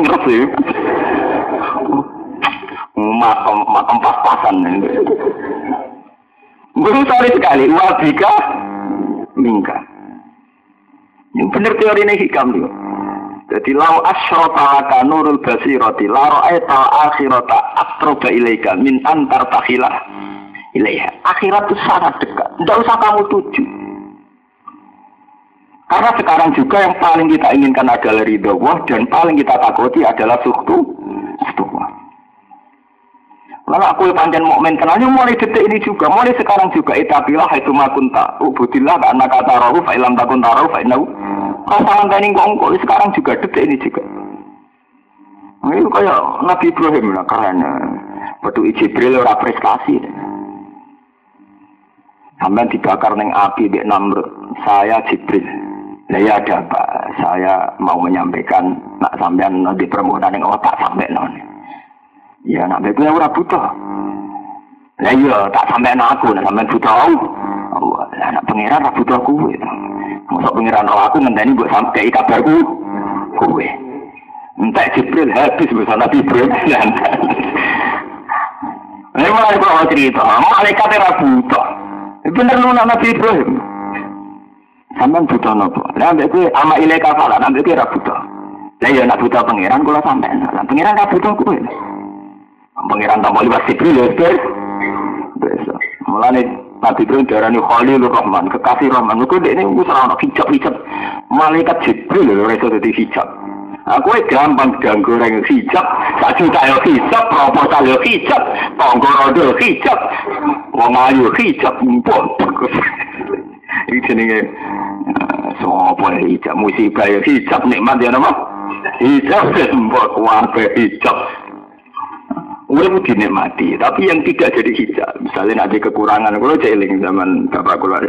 makom makom pas-pasan. Berusaha sekali. Wabika mingka ini benar teori ini hikam dia jadi lau asyrota laka nurul basiroti la ra'aita akhirata astroba ilaika min antar takhilah ilaiha akhirat itu sangat dekat. Tidak usah kamu tuju. Karena sekarang juga yang paling kita inginkan adalah ridho Allah dan paling kita takuti adalah suktu Lalu aku panjang mukmin kenalnya mulai detik ini juga, mulai sekarang juga itapilah itu makunta. Ubudillah karena kata rohu fa'ilam takun taruh fa'inau. Pasangan tani kongko sekarang juga detik ini juga. Nah, itu kayak Nabi Ibrahim lah karena Batu Jibril ora prestasi. Sampai dibakar neng api di Namrud. Saya Jibril. Nah ya ada apa? Saya mau menyampaikan nak sampean di permohonan yang otak sampai nol. Ya nak bebe ora butuh. Lah iya tak sampai aku, nak sampai butuh Allah. Lah nak pangeran ora butuh kuwe. Mosok pangeran roh aku ngenteni mbok sampai kabarku kuwe. Entek Jibril habis bisa Nabi Ibrahim. Ini mulai kalau cerita, malaikat ora butuh. Bener nuna Nabi Ibrahim. Sampai butuh nopo. Lah ambek kuwe ama ilaika fala, ambek kuwe ora butuh. Lah iya nak butuh pangeran kula sampai. Lah pangeran ora butuh kuwe. Pengiran tambah liwat Jibril ya ber. Biasa. Mulane Nabi Ibrahim darani Khalilur Rahman, kekasih Rahman. Mergo dekne wis ora ono hijab-hijab. Malaikat Jibril lho iso dadi hijab. Aku gampang ganggu orang hijab, tak juta yo hijab, proposal yo hijab, tonggo rodo hijab, wong ayu hijab, mumpun. Ini jenenge sopo hijab, musibah yo hijab, nikmat ya nama. Hijab, mbok wabe hijab. Urip dinikmati, tapi yang tidak jadi hijab. Misalnya nanti kekurangan, kalau jeling zaman bapak keluar,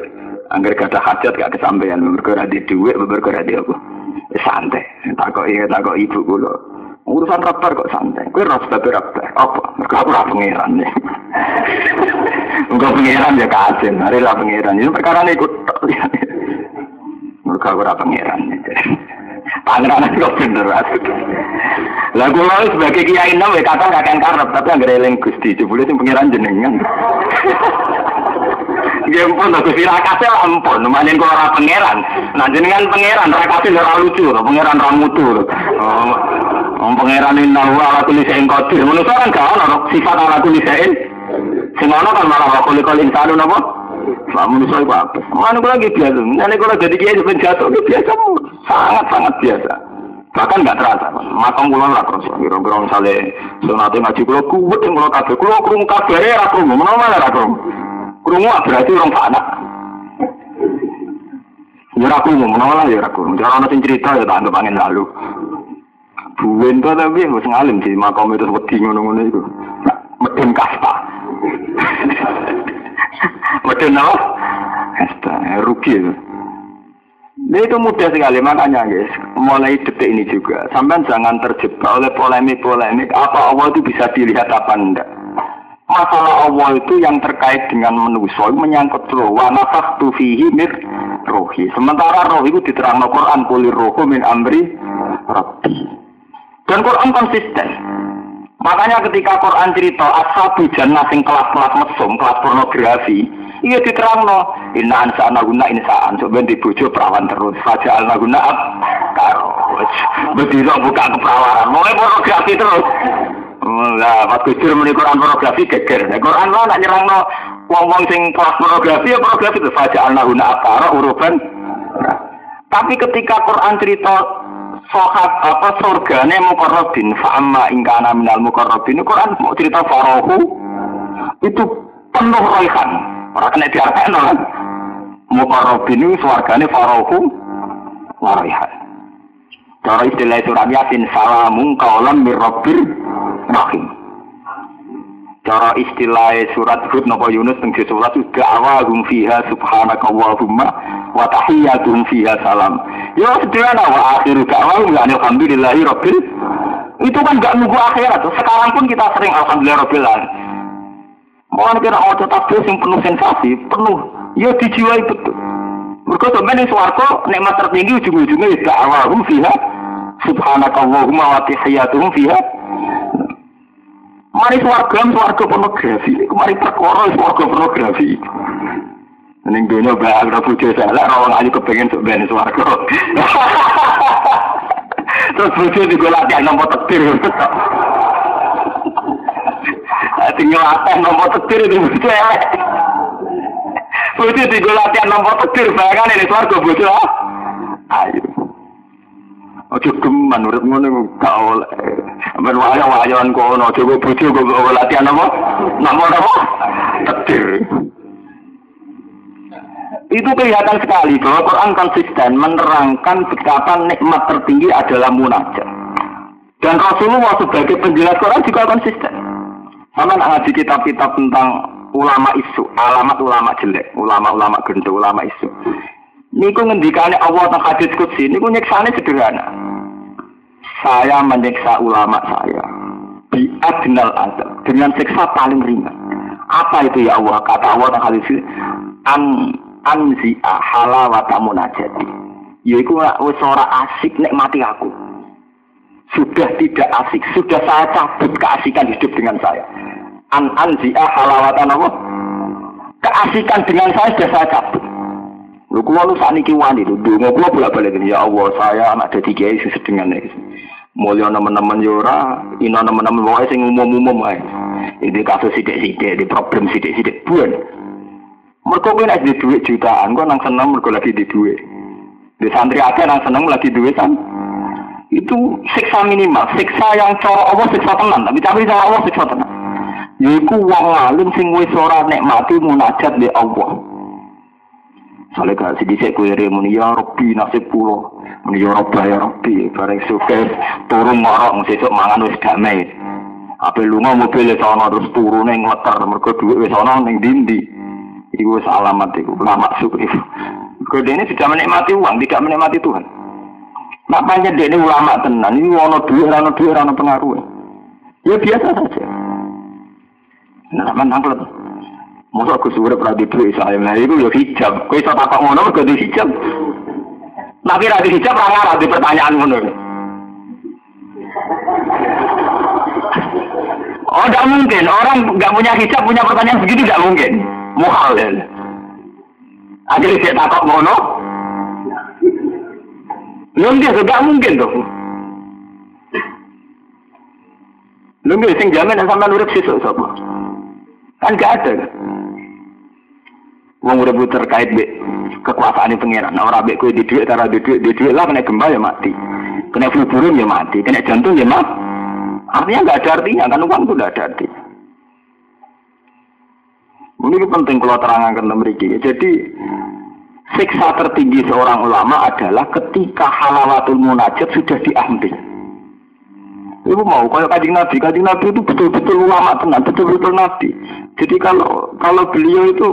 anggar kata hajat gak kesampaian, berkara di duit, berkara di apa? Ya, santai, takut ingat takut ibu kulo. Urusan rapar kok santai. Kue ras tapi rapar. Apa? Mereka aku lah pangeran nih. Enggak pangeran ya kajen. Hari lah pangeran. Ini perkara ini ikut. Mereka aku lah pangeran. Pangeran kok bener. Lah kula sebagai kiai nom ya kata kakek karep tapi anggere eling Gusti jebule sing pangeran jenengan. Nggih pun aku sira kase ampun, manen kula ora pangeran. Nah jenengan pangeran kase ora lucu, pangeran ra mutu. Oh, Wong pangeran inna wa ala kulli shay'in qadir. Menungso kan gak ono sifat ala kulli shay'in. Sing ono kan malah wa kulli kulli insanu napa? Lah manusia itu apa? Mana lagi biasa? Nanti kalau jadi kiai itu jatuh itu biasa, sangat sangat biasa. Bahkan nggak terasa. Makam pulau lah terus. Kira-kira misalnya sunat ngaji kulo kuwet yang kulo kabeh. Kulo kurung kabeh kurung. Mana mana ra kurung? Kurung berarti orang anak. Ya ra kurung, mana lah ya ra. Jangan ada cerita ya tak anggap angin lalu. Buwen tuh tapi wis ngalim sih makam itu wedi ngono-ngono itu. Medun kasta. <laughs> Medun apa? Kasta, rugi itu. Nah itu mudah sekali makanya guys, mulai detik ini juga, sampai jangan terjebak oleh polemik-polemik apa Allah itu bisa dilihat apa enggak. Masalah Allah itu yang terkait dengan manusia menyangkut roh, wa nafaktu fihi mir rohi. Sementara roh itu diterang Quran kulir rohu min amri rabbi. Dan Quran konsisten. Makanya ketika Quran cerita ashabu jannah sing kelas-kelas mesum, kelas pornografi, iya diterang no. Inna ansa guna insaan, coba di bojo perawan terus. Faja al guna ab karo. Begitu buka keperawanan, mulai pornografi terus. Lah, pas kujur muni Quran pornografi geger. Nah, Quran lo nak nyerang no wong-wong sing kelas pornografi ya pornografi itu guna ab karo uruban. Tapi ketika Quran cerita sohat apa surgane mukarrabin? Fa amma ingkana minal mukarrabin. Quran mau cerita farahu. Itu penuh raihan orang kena diarahkan kan? Mukarrabin itu surgane farahu raihan cara istilah surat yasin salamun kaulam mirrabir rahim cara istilah surat Hud napa Yunus teng surat da'awahum fiha subhanakallahumma wa tahiyyatuhum fiha salam. Ya sederhana wa akhiru da'wahum alhamdulillahi rabbil itu kan gak nunggu akhirat. Sekarang pun kita sering alhamdulillah rabbil. Mau kira mau tetap yang penuh sensasi, penuh. Ya dijiwai betul. Mereka sampai di suarco nikmat tertinggi ujung-ujungnya ya da'awahum fiha subhanakallahumma wa tahiyyatuhum fiha Mari swarga swarga pornografi. Kemari perkara swarga pornografi. Ning dunia bahas ra bojo salah ora ayu kepengen ben swarga. <laughs> Terus bojo digolaki nomor tektir. <laughs> Tinggal apa nomor tektir itu bojo. Bojo digolaki nomor tektir bayangan ini swarga bojo. Ayo. Ojo geman urip ngono gak oleh. Ben waya-wayan kono aja kok bojo kok latihan apa? Nomor apa? Takdir. Itu kelihatan sekali bahwa Quran konsisten menerangkan betapa nikmat tertinggi adalah munajat. Dan Rasulullah sebagai penjelas Quran juga konsisten. Sama ngaji kitab-kitab tentang ulama isu, alamat ulama jelek, ulama-ulama gendut, ulama isu. Niku ngendikane Allah tentang hadis kutsi, niku nyeksane sederhana. Saya menyiksa ulama saya di adnal adab dengan siksa paling ringan. Apa itu ya Allah? Kata Allah tentang hadis an anzi'a halawata munajati. Yaiku wis ora asik mati aku. Sudah tidak asik, sudah saya cabut keasikan hidup dengan saya. An anzi'a halawata? Keasikan dengan saya sudah saya cabut. Lu kulo lu sakniki wani lho, ndonga kulo bolak-balik ya Allah, saya anak dadi kiai sedengan iki. Mulya teman-teman yo ora, ina teman-teman wae sing umum-umum wae. Ini kasus sidik-sidik, di problem sidik-sidik buan. Mergo kowe nek di dhuwit jutaan, kok nang seneng mergo lagi di dhuwit. Di santri akeh nang seneng lagi duit kan. Itu siksa minimal, siksa yang cara Allah siksa tenan, tapi tapi cara Allah siksa tenan. Yaiku wong alim sing wis ora nikmati munajat di Allah. Soalnya gak sedikit kue muni ya Rabbi nasib pulau muni ya Rabbi ya Rabbi. Bareng suke turun ngorok sesuk mangan wis damai. Apa lunga mobil sono terus turun neng leter mereka duit wis sono neng dindi iku wis alamat iku lama syukur ini sudah menikmati uang tidak menikmati Tuhan. Nak panjang dia ini ulama tenan, ini wono duit, rano duit, rano pengaruh. Ya biasa saja. Nah, menang Masa aku pernah di duit saya, nah itu ya hijab. Kau bisa takut ngono, di hijab. Tapi rada hijab, rada di pertanyaan ngono. Oh, tidak mungkin. Orang nggak punya hijab, punya pertanyaan segitu tidak mungkin. Muhal ya. Akhirnya dia takut ngono. Dia tidak mungkin tuh. Nggak sing jamin sama nurut sisuk sapa. Kan gak ada kan? Wong udah terkait be kekuasaan pengiran. Nah, orang be kue di duit, cara di duit, di duit lah kena gempa ya mati. Kena flu burung ya mati, kena jantung ya mati. Artinya nggak ada artinya kan uang itu nggak ada artinya. Ini penting kalau terangkan memiliki. Jadi siksa tertinggi seorang ulama adalah ketika halawatul munajat sudah diambil. Ibu mau kalau kajian Nabi, kajian Nabi itu betul-betul ulama tenang, betul-betul Nabi. Jadi kalau kalau beliau itu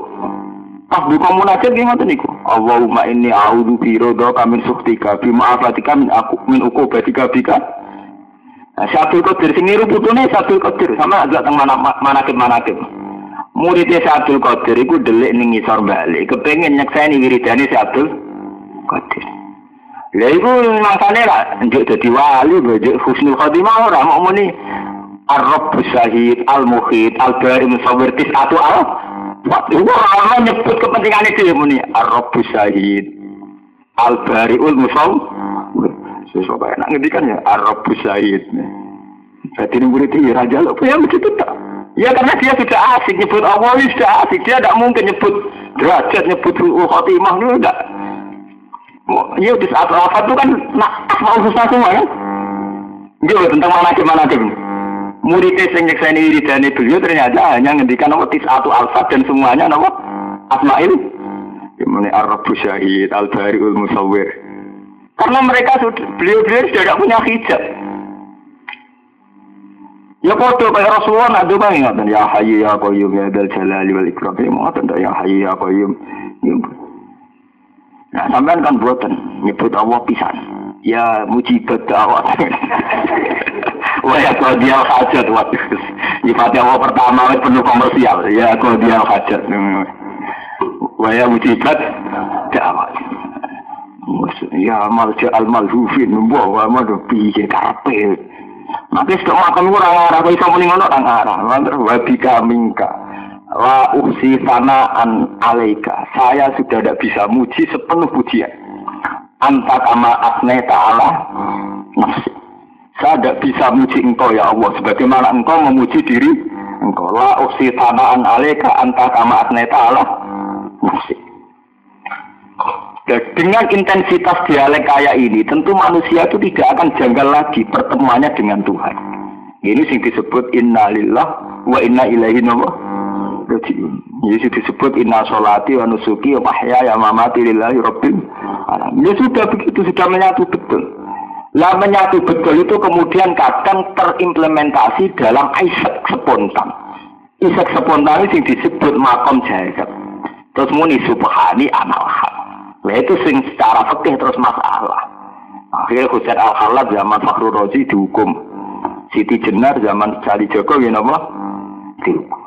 pas buka munajat gimana niku? Allahumma inni a'udzu bi ridha min suktika bi ma'afatika min aku min uqubatika bika. Nah, Syabul Qadir sing niru putune Syabul Qadir sama agak teng mana manakib manakib. Muridnya Syabul Qadir iku delik ning ngisor balik, kepengin nyekseni wiridane Syabul Qadir. Lha iku mangsane lah njuk dadi wali, njuk husnul khotimah ora mau muni Ar-Rabb Syahid, Al-Muhid, Al-Bari Musawwir Tis'atu al Waktu orang nyebut kepentingan itu ya muni Ar-Rabb Syahid, Al-Bari'ul Musawwir Sesuatu enak ngendikan ya Ar-Rabb Syahid. Jadi ini murid ini raja lo, ya begitu tak? Ya karena dia sudah asik nyebut Allah, sudah asik. Dia tidak mungkin nyebut derajat, nyebut khotimah, itu enggak. Iya di saat wafat itu kan nak mau susah semua kan? Iya tentang mana gimana tim. Muridnya sing nyekseni wiridane beliau ternyata hanya ngendikan nama tis atau alfa dan semuanya nama Asmail. Gimana Arab Syahid, Al Bariul Musawwir. Karena mereka sudah beliau-beliau sudah tidak punya hijab. Ya foto kayak Rasulullah nak doa ingat ya Hayyu ya Qayyum ya Dal Jalali wal Ikram ya mau ya Hayyu ya Qayyum. Nah, sampean kan buatan nyebut Allah pisan. Ya mujibat dawat. <laughs> Wah ya kau dia hajat waktu Nyifatnya Allah pertama penuh komersial. Ya kau dia hajat. Wah ya mujibat dawat. Ya malja al malhufin wa madu piye kape. Nanti sudah makan orang arah kau bisa mending orang arah. Mantar wabika mingka. La usi sanaan alaika. Saya sudah tidak bisa muji sepenuh pujian. Anta kama asne ta'ala nafsi. Saya tidak bisa muji engkau ya Allah. Sebagaimana engkau memuji diri engkau. La usi sanaan alaika. Anta kama nafsi. Dan dengan intensitas dialek kayak ini, tentu manusia itu tidak akan janggal lagi pertemuannya dengan Tuhan. Ini sing disebut innalillah wa inna ilaihi jadi disebut inna solati wa nusuki wa mahya ya mamati lillahi rabbil alamin. Ya sudah begitu, sudah menyatu betul. Lah menyatu betul itu kemudian kadang terimplementasi dalam isak spontan. Isak spontan itu disebut makom jahit. Terus muni subhani analhaq. Nah itu sing secara fikih terus masalah. Akhirnya Husain Al-Khalad zaman Fakhrul Razi dihukum. Siti Jenar zaman Sali Joko ya Dihukum.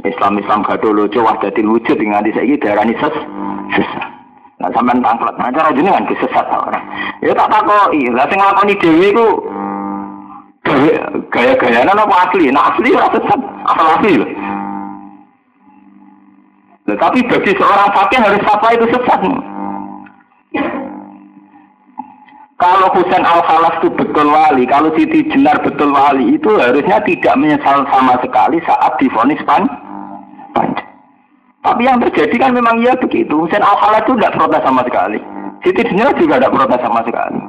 Islam Islam dulu coba jadi wujud dengan di sini daerah ini. Nah sampai tangklet, nah cara jenengan kesesat orang. Ya tak takoi, lah sing nglakoni dhewe iku gaya-gaya apa asli? Nah asli ora sesat, asal asli loh. Nah, tapi bagi seorang fakir harus apa itu sesat. Kalau Husain Al Khalas itu betul wali, kalau Siti Jenar betul wali, itu harusnya tidak menyesal sama sekali saat difonis pan. Tapi yang terjadi kan memang ya begitu. Husain Al Khalas itu tidak protes sama sekali. Siti Jenar juga tidak protes sama sekali.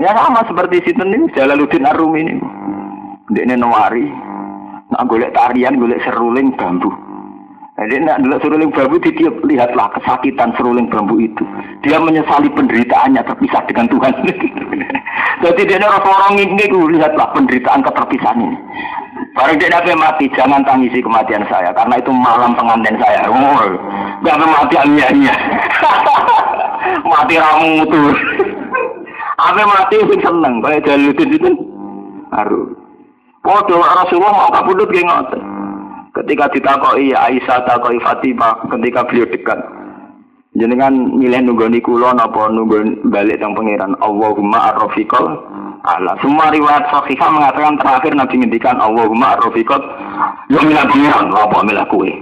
Ya sama seperti Siti ini, Jalaluddin Arum ini. Dia Nawari. Nah, golek tarian, golek seruling bambu. Jadi nak dulu seruling bambu dia lihatlah kesakitan seruling bambu itu. Dia menyesali penderitaannya terpisah dengan Tuhan. <laughs> Jadi dia orang orang ini lihatlah penderitaan keterpisahan ini. Baru dia nabi mati, jangan tangisi kematian saya karena itu malam pengantin saya. Oh, gak mati ania mati ramu tuh. Apa mati seneng, kayak jalur itu. Haru. Oh, Rasulullah mau kabudut kayak ngotot. Ketika ditakoi Aisyah takoi Fatimah ketika beliau dekat. Jenengan milih nunggoni kulo napa nunggu balik teng pangeran Allahumma arrofiqol ala. Semua riwayat sahihah mengatakan terakhir Nabi ngendikan Allahumma arrofiqol yang milah pangeran apa milah kue.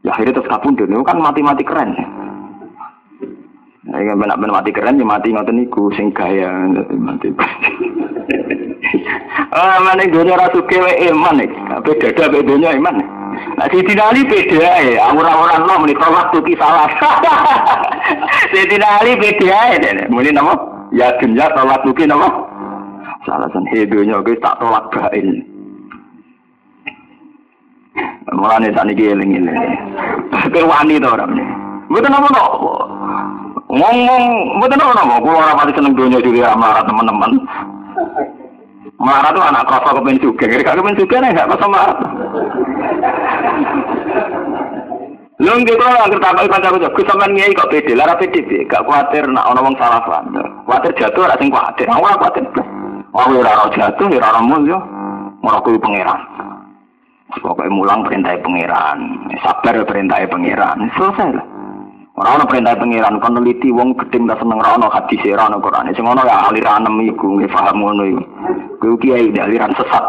Ya akhirnya terus kapundut itu kan mati-mati keren. Nah, benak-benak mati keren ya mati ngoten niku sing mati. <laughs> Ah, mana dunia rasu kewe iman beda dunia iman. Nah, si Dina Ali beda <laughs> ya, orang-orang nom ini kalau waktu kisah Si Dina Ali beda ya, ini nama, ya dunia kalau waktu kisah nama. Salah sen hidupnya, guys, tak tolak bain. Mulai nih, sani giling ini. Kewani itu orang ini. Betul nama no, Ngomong, betul nama nama. Kulau orang mati seneng dunia juga sama teman-teman. Marah tuh anak kroso kepen juga, kira kepen juga nih gak kosong marah. Lu nggak kalau nggak kertas kalau kancaku juga, sampean ngiyai kok pede, lara pede sih, gak khawatir nak orang salah paham. Khawatir jatuh, rasa khawatir, aku khawatir. Oh, ya raro jatuh, ya raro mulio, mau aku pangeran. Pokoknya mulang perintah pangeran, sabar perintah pangeran, selesai lah. Ora ana perintah pengiran kon neliti wong gedhe ndak seneng ora ana hadis ora ana Quran. Sing ana ya aliran iku nggih paham ngono iku. Kuwi kiai aliran sesat.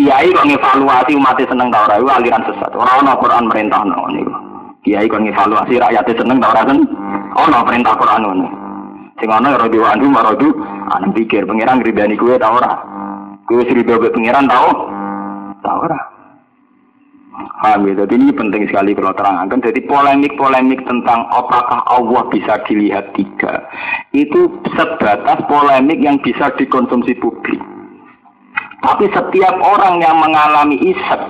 Kiai kok ngevaluasi umat seneng ta ora iku aliran sesat. Ora ana Quran merintah ngono niku. Kiai kok ngevaluasi rakyat seneng ta ora kan? Ana perintah Quran ngono. Sing ana ya radi wandu maradu ana pikir pengiran ridani kuwe ta ora. Kuwi sing ridho pengiran tau? Ta ora. Paham ya? Jadi ini penting sekali kalau terangkan. Jadi polemik-polemik tentang apakah Allah bisa dilihat tiga. Itu sebatas polemik yang bisa dikonsumsi publik. Tapi setiap orang yang mengalami isek,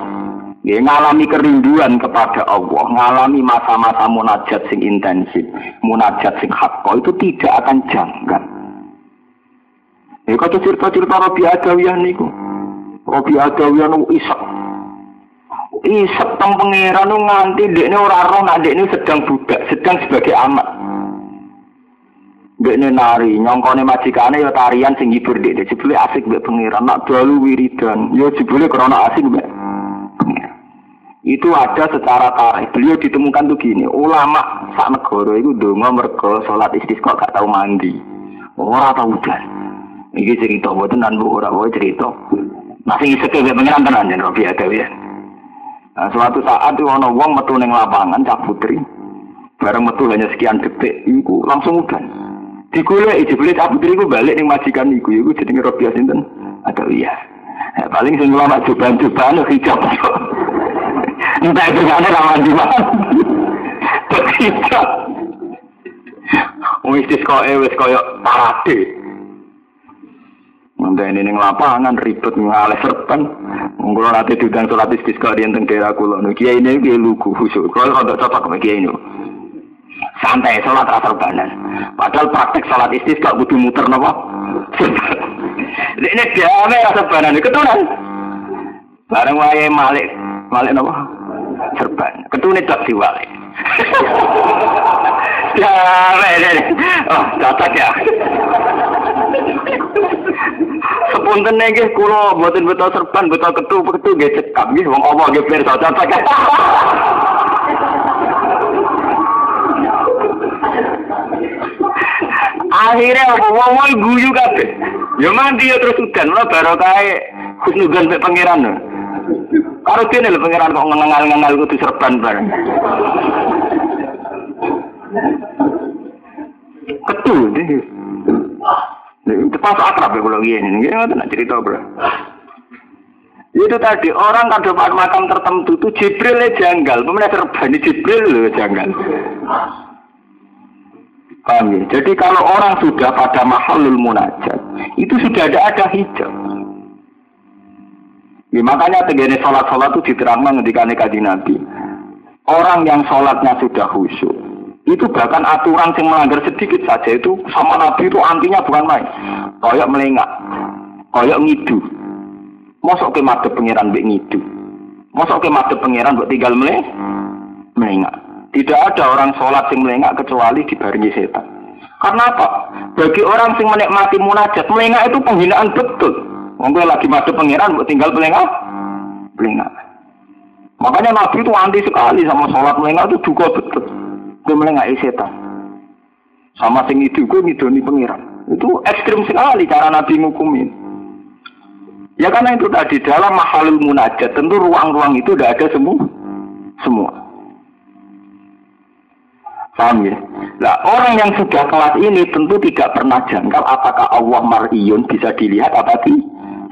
ya, mengalami kerinduan kepada Allah, mengalami masa-masa munajat sing intensif, munajat sing hakko, itu tidak akan janggal. Ya, kata cerita-cerita Robi Adawiyah niku. Robi Adawiyah niku isek isep teng pangeran nganti ini ora roh nek ini sedang budak, sedang sebagai amat. ini nari, nyongkone majikane ya tarian sing hibur dekne. Jebule asik mbek pangeran, nak dalu wiridan. Ya jebule krana asik mbek itu ada secara tarikh. Beliau ditemukan tuh gini, ulama sak negara itu donga mergo salat istisqa gak tau mandi. Ora tau udan. Iki cerita boten nan bu ora cerita. Masih isek mbek pangeran tenan yen Robi ya. Nah, suatu saat ono wong metu ning lapangan cak putri. Bareng metu hanya sekian detik iku langsung udan. Digolek jebule cak putri iku balik ning majikan iku iku jenenge Robiah sinten? Ada iya. Ya, paling sing ulama coba-coba <laughs> hijab. Entah itu kan rawan di mana. Hijab. Wis kok wis koyo parade. Nanti ini neng lapangan ribet ngalih serpen. Mungkin nanti diundang sholat istisqa di teng daerah kulo. Nu kiai ini kiai lugu khusyuk. Kalau kalau cocok sama kiai ini. Santai sholat rasa serbanan. Padahal praktek sholat istisqa butuh muter nopo. <laughs> Ini damai rasa serbanan. Ketunan. Bareng wae malik malik nopo. Serban. Ketune tak diwalik. <laughs> Damai. Oh, cocok ya. Sepunten nggih kula mboten betul serban, betul ketu, ketu nggih cekap nggih wong apa nggih pirsa cocok. <laughs> Akhirnya apa wong wong guyu kabeh. Ya mandi ya terus udan, lho barokah husnudzon mek pangeran. Karo kene lho pangeran kok ngengal-ngengal kudu serban bareng. Ketu Pas akrab ya kalau gini, gini nggak cerita bro. Itu tadi orang dapat makam tertentu itu Jibril janggal, pemenang serban Jibril loh janggal. Paham ya? Jadi kalau orang sudah pada mahalul munajat, itu sudah ada ada hijab. Ya, makanya tegene sholat-sholat itu diterangkan ketika nikah Nabi. Orang yang sholatnya sudah khusyuk, itu bahkan aturan yang melanggar sedikit saja itu sama Nabi itu antinya bukan main. Koyok melengak, koyok ngidu. Mosok ke mati pangeran bek ngidu. Mosok ke mati pangeran buat tinggal meleng, melengak. Tidak ada orang sholat yang melengak kecuali dibarengi setan. Karena apa? Bagi orang yang menikmati munajat, melengak itu penghinaan betul. Mungkin lagi mati pangeran buat tinggal melengak, melengak. Makanya Nabi itu anti sekali sama sholat melengak itu juga betul. Gue melengah setan. Sama sing itu gue ngidoni pengiran. Itu ekstrim sekali cara Nabi ngukumin. Ya karena itu tadi dalam mahalul munajat tentu ruang-ruang itu tidak ada semua. Semua. Paham ya? Nah, orang yang sudah kelas ini tentu tidak pernah jangkal apakah Allah mar'iyun bisa dilihat apa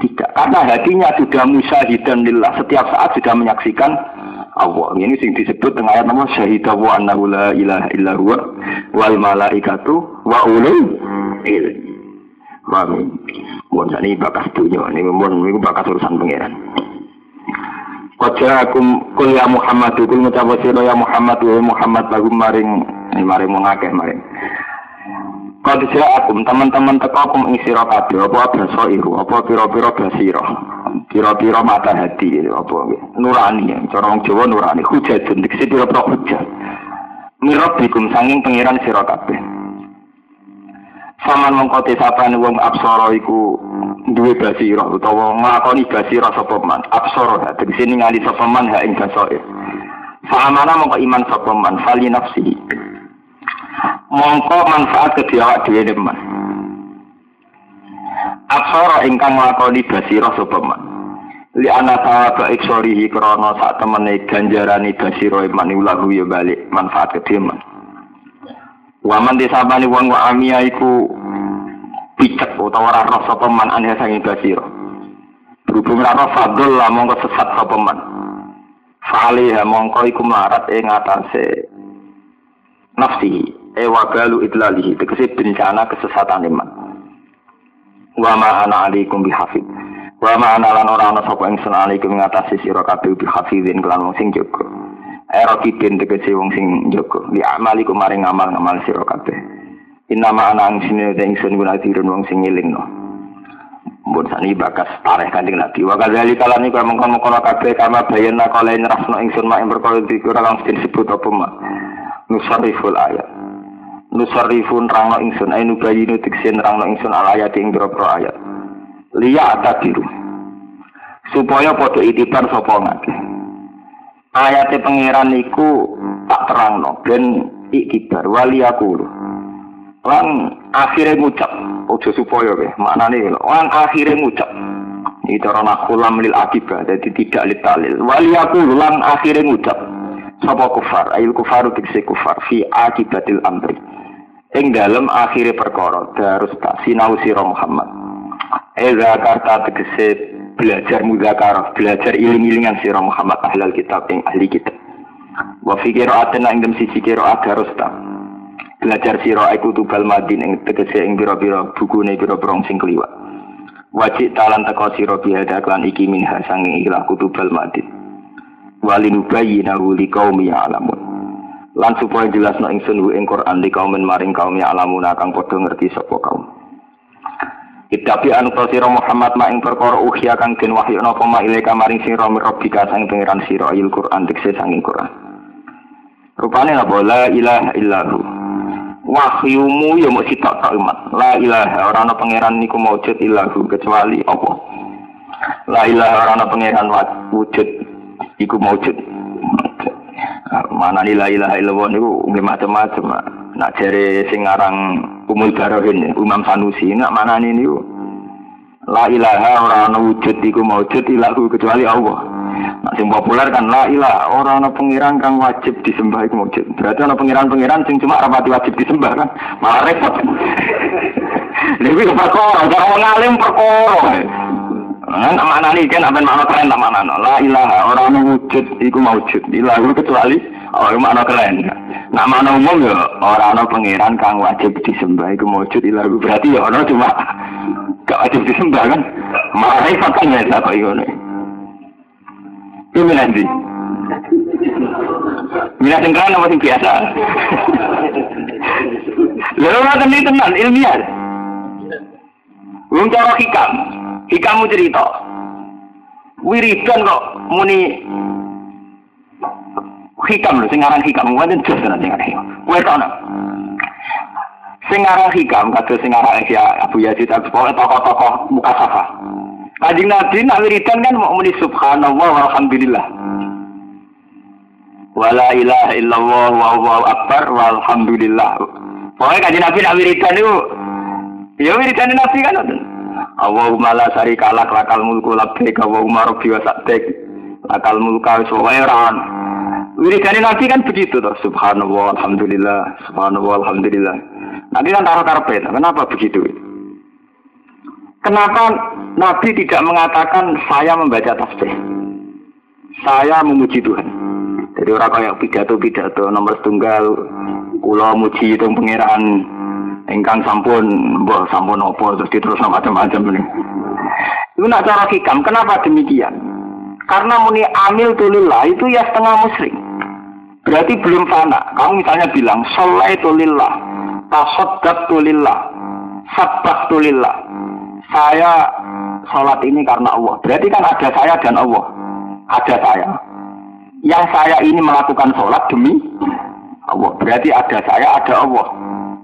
tidak. Karena hatinya sudah musyahidan lillah. Setiap saat sudah menyaksikan Allah. Ini sing disebut dengan ayat nama syahidah wa annahu la ilaha illa huwa wal malaikatu wa ulul ilmi. Mami, mohon ini bakas dunia, ini mohon ini bakas urusan pangeran. Kau kul ya Muhammad, kul ngucap ya Muhammad, wa Muhammad lagu maring ini mari mau dijak aku teman-teman teko aku mengisiro kabeh. Apa baso iru apa piro-piro basiro piro-piro mata hati apa nurani ya cara wong Jawa nurani. Hujatun dikisi piro-piro hujat mirabbikum sanging pengiran sira kabeh. Saman mengkoti sapane wong absara iku duwe basira utawa nglakoni basira sapa man? Absara dadi sini sapa man ha ing basair Fa'amana mongko iman sapa man? Fali nafsihi mongko manfaat ke awak dhewe man. Aksara ingkang nglakoni basira sapa man. Li ana tawaba iksorihi krana sak temene ganjarani basira iman ulahu ya balik manfaat ke dhewe man. Waman disabani wong wa amia iku picek utawa ora roh sapa man ane sangi basira. Berhubung ora roh lah mongko sesat sapa man. Fa'aliha mongko iku marat ing atase nafsi ewa galu idlalihi. Tegese bencana kesesatan iman. Wa ma ana alaikum bihafid wa ma ana lan ora ana sapa ingsun alaikum ngatasi sira kabeh bihafidin kelan wong sing jaga. Era kidin tegese wong sing jaga. Li amalikum maring ngamal-ngamal sira kabeh. Inama ana de ingsun gunatirun wong sing ngelingno. Mbun sani bakas tareh kanjeng Nabi. Wa kadzali kala niku mengkon-mengkon kabeh kama bayana kala nyerasno ingsun mak ing perkara dikira kang disebut apa mak. Nusariful ayat nusarifun rangno ingsun ay nubayinu tiksin rangno ingsun al ayat ing biro ayat. Liya biru supaya podo itibar sapa ngake ayate pangeran niku tak terangno ben ikibar wali aku lan akhirnya ngucap ojo supaya ke maknane lan akhirnya ngucap itu orang akulam lil akibah jadi tidak litalil. Wali aku lan akhirnya ngucap sapa kufar? Ayil kufaru tikse kufar fi akibatil amri ing dalam akhir perkara darus tak sinau sira Muhammad Eza karta tegese belajar muzakarah, belajar iling-ilingan sira Muhammad ahlal kitab ing ahli kitab. Wa fi qira'atin ing dem siji qira'at darus tak. Belajar sira iku tubal madin ing tegese ing pira-pira bukune pira-pira sing kliwat. Wajib talan teko sira biada klan iki minha sanging ilah kutubal madin. Walin bayyinahu liqaumi ya'lamun lan supaya jelas no ingsun hu ing Quran di kaum maring kaum ya alamuna kang padha ngerti sapa kaum. Itapi anu sira Muhammad ma ing perkara uhya kang den wahyu napa ma ilaika maring sira rabbika sang pangeran sira ayil Quran dikse sanging Quran. Rupane apa la ilaha illahu. Wahyumu ya mesti tak umat. La ilaha ora ana pangeran niku maujud illahu kecuali apa la ilaha ora ana pangeran wujud iku maujud mana nila ilaha illallah niku nggih macam-macam nak jere sing aran Umul Barohin Umam Sanusi nak mana niku La ilaha ora ana wujud iku maujud ilahu kecuali Allah. Nah, sing populer kan la ilaha ora ana pengiran kang wajib disembah iku maujud. Berarti ana pengiran-pengiran sing cuma rapati wajib disembah kan. Malah repot. <laughs> Iki perkara, cara wong alim perkara. Kan mana nih kan apa makna keren tak mana La ilaha orang yang wujud iku maujud. Ilahu kecuali orang makna keren. Nak mana umum ya orang orang pangeran kang wajib disembah iku maujud ilahu berarti ya orang cuma gak wajib disembah kan. Repot kan ya tak iku. Ini nanti. Mina sengkran apa sing biasa? Lalu ngoten iki tenan ilmiah. Cara hikam, Hikamu cerita. Wiridan kok muni hikam lho sing aran hikam wonten jos tenan sing aran hikam. Kowe ana. Sing aran hikam kados sing aran ya Abu Yazid Al-Bustami tokoh-tokoh muka safa. Kanjeng Nabi nak wiridan kan mau muni subhanallah walhamdulillah. Wala ilaha illallah wallahu akbar walhamdulillah. Pokoknya kanjeng Nabi nak wiridan itu ya wiridan Nabi kan Allahumma la syarika lak lakal mulku labbaik Allahumma rabbi wa sa'dik lakal mulka wae ora Wiridane Nabi kan begitu toh. Subhanallah, alhamdulillah, subhanallah, alhamdulillah. Nanti kan taruh-taruh Kenapa begitu? Kenapa Nabi tidak mengatakan saya membaca tasbih? Saya memuji Tuhan. Jadi orang kayak pidato-pidato nomor tunggal, kula muji itu pengiran engkang sampun, mbah sampun opo terus terus macam-macam ini. Itu nak cara hikam. Kenapa demikian? Karena muni amil tulillah itu ya setengah muslim. Berarti belum fana. Kamu misalnya bilang, soleh tulillah, tasodat tulillah, sabah tulillah. Saya sholat ini karena Allah. Berarti kan ada saya dan Allah. Ada saya. Yang saya ini melakukan sholat demi Allah. Berarti ada saya, ada Allah.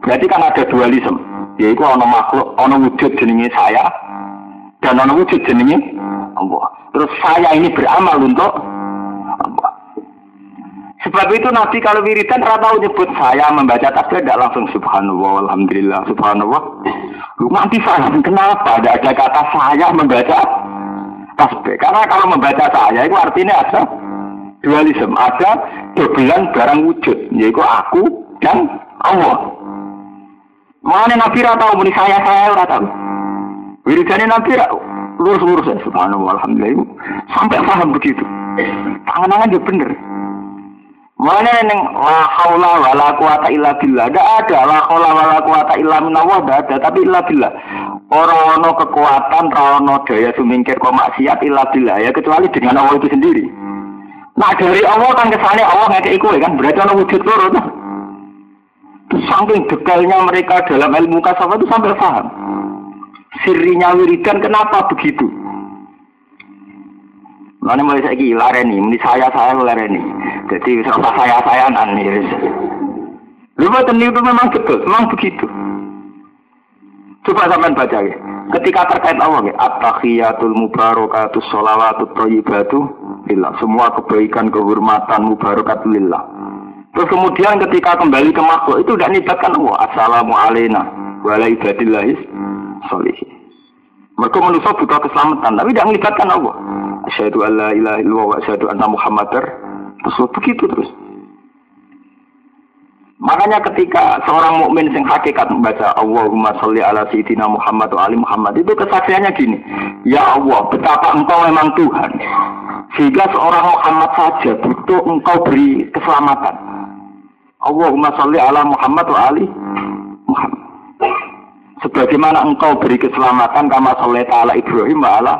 Berarti kan ada dualisme. Yaitu ono makhluk, ono wujud jenenge saya, dan ono wujud jenenge Allah. Terus saya ini beramal untuk Allah. Sebab itu Nabi kalau wiridan rata nyebut saya membaca tasbih tidak langsung subhanallah, alhamdulillah, subhanallah. Lu nanti paham kenapa tidak ada kata saya membaca tasbih. Karena kalau membaca saya itu artinya ada dualisme, ada dobelan barang wujud, yaitu aku dan Allah. Mana Nabi rata muni saya saya rata. Wiridannya Nabi lurus-lurus ya subhanallah alhamdulillah sampai paham begitu. Tangan-tangan dia bener. Mana neng la haula wala quwata illa billah. Ada ada la haula wala quwata illa minallah ada ada tapi illa billah. Orang ono kekuatan ono daya sumingkir kok maksiat illa billah ya kecuali dengan Allah itu sendiri. Nah dari Allah kan kesannya Allah ngekei ya kan berarti ono wujud loro tuh saking detailnya mereka dalam ilmu kasafah itu sampai paham sirinya wiridan kenapa begitu? Mana mulai saya gila lareni, ini saya saya lareni. Jadi sama saya saya nih. Lupa itu memang betul, memang begitu. Coba sampean baca ya. Ketika terkait Allah ya, at-tahiyatul mubarakatus sholawatut thayyibatu lillah. Semua kebaikan, kehormatan mubarakat lillah. Terus kemudian ketika kembali ke makhluk itu tidak nibatkan Allah. Assalamualaikum warahmatullahi wabarakatuh. Mereka manusia butuh keselamatan, tapi tidak melibatkan Allah. Asyhadu alla ilaha illallah wa asyhadu anna Muhammadar Rasul begitu terus. Makanya ketika seorang mukmin sing hakikat membaca Allahumma sholli ala sayyidina Muhammad wa ali Muhammad itu kesaksiannya gini, ya Allah, betapa engkau memang Tuhan. Sehingga seorang Muhammad saja butuh engkau beri keselamatan. Allahumma sholli ala Muhammad wa ali Muhammad sebagaimana engkau beri keselamatan kama soleh ta'ala Ibrahim ala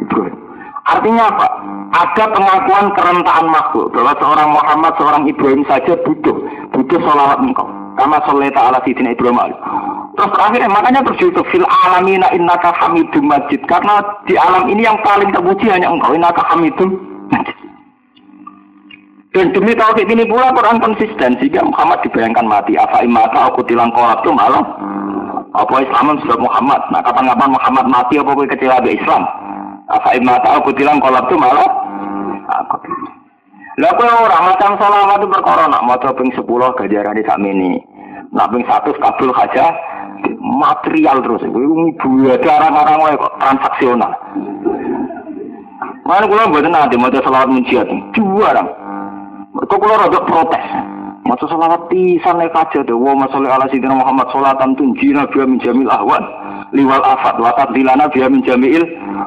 Ibrahim. Artinya apa? Ada pengakuan kerentaan makhluk bahwa seorang Muhammad, seorang Ibrahim saja butuh butuh sholawat engkau. Kama soleh ta'ala sidina Ibrahim ala. Terus terakhir makanya berjudul fil alamina innaka hamidum majid karena di alam ini yang paling terpuji hanya engkau innaka hamidum. Dan demi tauhid ini pula Quran konsisten sehingga Muhammad dibayangkan mati. Apa imata aku tilang kolab itu malah apa Islam sudah Muhammad? Nah kapan-kapan Muhammad mati apa gue kecewa be Islam? Apa imata aku bilang kolab tuh malah aku Lah kowe ora macam selawat itu perkara nak maca ping 10 gajaran di sakmene. Nak ping 100 kabul aja material terus. Ibu ada orang-orang kok transaksional. Mana kula mboten nanti maca selawat mujiat. Dua orang. Kok kula rada protes. Maca selawat pisan nek aja to. Wa masalli ala sayyidina Muhammad salatan tunjina biya min jamil ahwan liwal afat wa tadlilana biya min jamil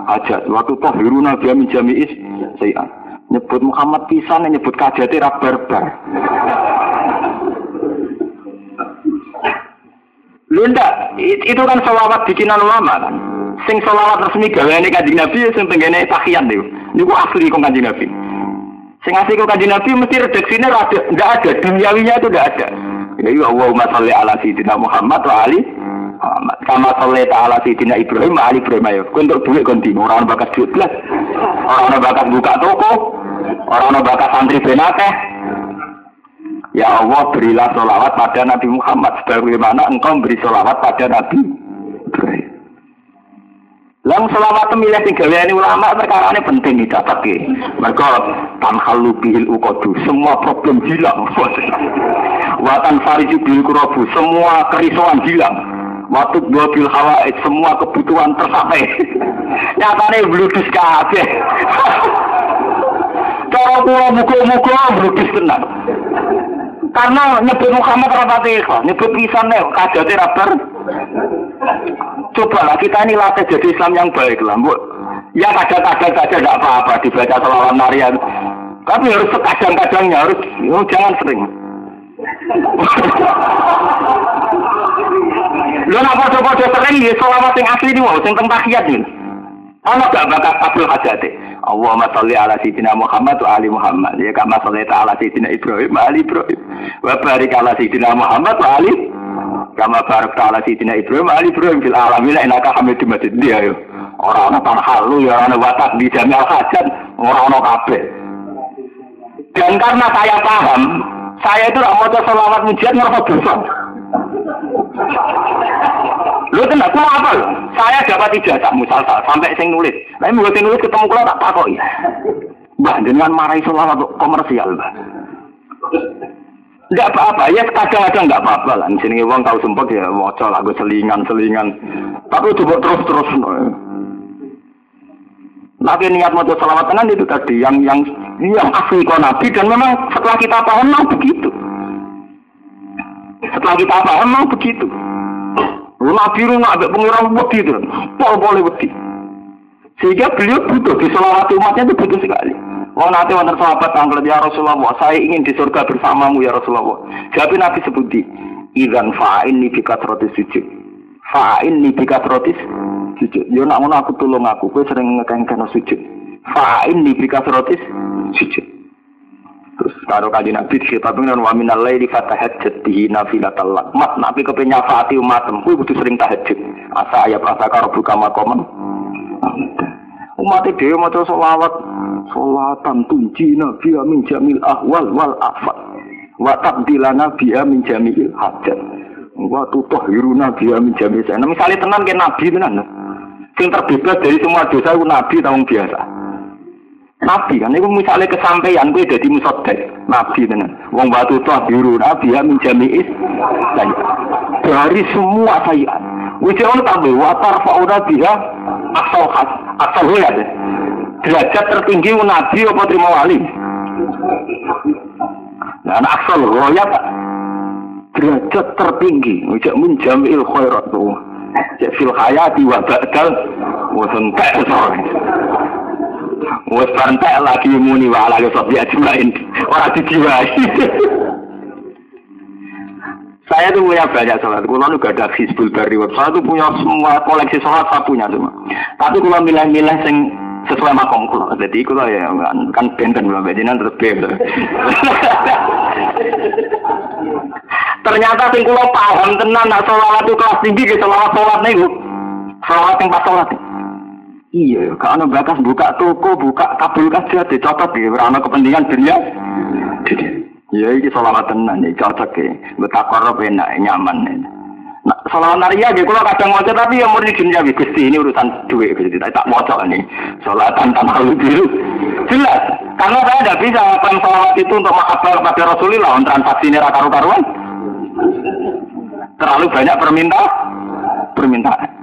hajat wa tutahhiruna biya min jami'is sayiat. Nyebut Muhammad pisan nyebut kajate ra barbar. Lunda, itu kan selawat bikinan ulama kan. Sing selawat resmi gaweane kanjeng Nabi sing tenggene tahiyat niku. Niku asli kok kanjeng Nabi. Sing ngasih ke kanjeng Nabi mesti redaksinya ada, enggak ada, duniawinya itu enggak ada. Ya Allahumma sholli ala sayyidina Muhammad wa ali Muhammad. Kama sholli ta'ala sayyidina Ibrahim wa ali Ibrahim ayo. Untuk duit konti, orang bakat duit plus. Orang bakat buka toko, orang bakat santri benakeh. Ya Allah berilah sholawat pada Nabi Muhammad sebagaimana engkau beri sholawat pada Nabi Ibrahim. Lang selama temilih tiga ini ulama perkara ini penting dicatat ke. Mereka tanhalu bihil ukodu, semua problem hilang. <laughs> Watan fariju bihil kurobu, semua kerisauan hilang. Waktu dua bil hawa, semua kebutuhan tercapai. <laughs> Nyatanya bludus kabeh. <laughs> Cara kula muga-muga brugis tenan. Karena nyebut Muhammad rapati nyebut pisan nek kadate rabar. Coba lah kita ini latih jadi Islam yang baik lah, Bu. Ya kadang-kadang saja tidak apa-apa dibaca selawat narian. Tapi harus sekadang-kadangnya harus oh, jangan sering. Lo nak foto-foto sering ya selawat yang asli ini mau, yang tentang tahiyat ini. Ono gak bakat kabul hajate. Allahumma sholli ala sayyidina Muhammad wa ali Muhammad. Ya kama shollaita ala sayyidina Ibrahim wa ali Ibrahim. Wa barik ala sayyidina Muhammad wa ali kama barakta ala sayyidina Ibrahim wa ali Ibrahim fil alamin innaka Hamidum Majid. Dia yo. Ora ana tanah halu ya ana watak di jami'al hajat, ora ana kabeh. Dan karena saya paham, saya itu tidak mau selawat mujiat ngerasa dosa. Lu tenang, aku apa? Saya dapat ijazah musal sampai sing nulis. Tapi mau sing nulis ketemu kalau tak ya. Mbah, dengan marahi selawat komersial, mbah. Enggak apa-apa, ya kadang-kadang enggak apa-apa lah. Di sini uang tahu sempat ya moco lagu selingan-selingan. Tapi coba terus-terus. Lagi niat mau selawat tenan itu tadi yang yang yang asli kau nabi dan memang setelah kita paham memang begitu. Setelah kita paham memang begitu. Nabi rumah ada pengirang wedi itu, pol boleh wedi. Sehingga beliau butuh di selawat umatnya itu butuh sekali. Wong nanti wonten sahabat tanggal ya Rasulullah, saya ingin di surga bersamamu ya Rasulullah. Jadi Nabi sebuti, Idan fa'in ni bika trotis sujud. Fa'in ni bika trotis sujud. Yo nak aku tolong aku, kowe sering ngekengken sujud. Fa'in ni bika trotis sujud. Terus karo kaji Nabi tapi dengan wa minal laili fatahajjat bihi nafilatal lak. Mat Nabi kepen nyafati umatem, kowe kudu sering tahajud. Asa ayat asa karo buka makomen. Umat dhewe maca selawat, selawatan tunji nabi min jamil ahwal wal afat. Wa tabdilana bi min jamil hajat. Wa tutahhiruna bi min jamil. Nah, misalnya tenan ke nabi tenan. Sing terbebas dari semua dosa itu nabi tanggung biasa. Nabi kan? Itu misalnya kesampaian gue jadi musodek Nabi tenan. Wong batu tuh biru Nabi ya menjami is dari semua saya. Wujud tambah watar fauna dia asal khas asal ya? Derajat tertinggi Nabi apa terima wali. Nah, asal roya pak. Derajat tertinggi. Wujud menjamil khairat tuh. Fil hayati wa ba'dal. Wa Wes pantai lagi muni wa ala sobi ajmain. Orang dijiwai. Saya tuh punya banyak sholat. Kulo juga ada Hizbul Bari. Saya tuh punya semua koleksi sholat saya punya semua. Tapi kulo milih-milih sing sesuai makom kulo. Jadi kulo ya kan, kan benten belum bejinan terus beb. Ternyata sing kulo paham tenan nak sholat itu kelas tinggi ke sholat sholat nih. Sholat yang pas sholat. Iya, kalau bakas buka toko, buka kabel kaca, dicocok ya, karena kepentingan dunia. Iya, ini solawat tenan, ini cocok ya. Betapa korup enak, nyaman. Nah, solawat naria, ya, kalau kadang wajah, tapi yang murni dunia, gusti ini urusan duit, gusti, tak wajah ini. Solawatan tanpa biru. Jelas, karena saya tidak bisa melakukan solawat itu untuk mahabbah kepada Rasulullah, untuk transaksi ini karu-karuan. Terlalu banyak permintaan, permintaan.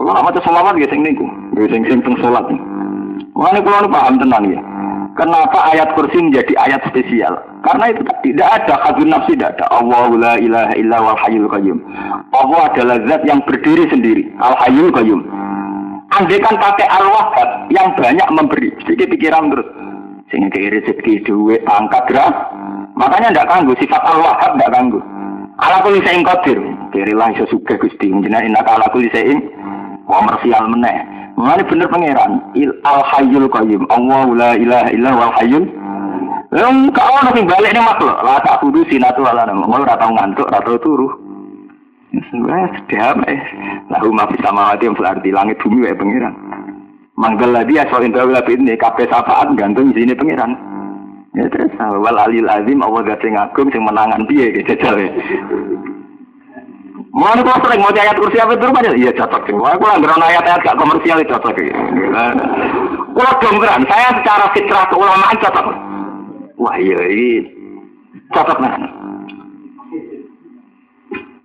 Kalau nak maca selawat ya sing niku, ya sing sing teng salat. Mulane kula paham tenan ya. Kenapa ayat kursi menjadi ayat spesial? Karena itu tidak ada hadun nafsi, tidak ada. Allah la ilaha illa wal hayyul qayyum. Allah adalah zat yang berdiri sendiri, al hayyul qayyum. Andai kan pakai al wahab yang banyak memberi, sedikit pikiran terus. Sehingga kiri rezeki duit, angkat gerak. Makanya tidak kanggu, sifat al wahab tidak kanggu. Ala kuli sein qadir. Lah iso sugih Gusti. Jenengan enak ala kuli sein komersial meneh. Mengenai bener pangeran, il al hayyul qayyum. Allah la ilaha illa wal hayyul. Yang kau nanti balik nih makhluk, lah tak kudu sinatu ala nama. Mau ratau ngantuk, ratau turu. Wes damai. Lalu ma bisa mawati yang berarti langit bumi wae pangeran. Manggal lagi asal indah lebih ini kafe safaat gantung di sini pangeran. Ya terus wal alil azim Allah gak sing agung sing menangan piye gitu jajal Mau kalau sering mau ayat kursi apa itu rumahnya? Iya cocok sih. Wah, kalau nggak ayat-ayat gak komersial itu cocok. Kalau dongkran, saya secara fitrah keulamaan cocok. Wah iya ini cocok nih.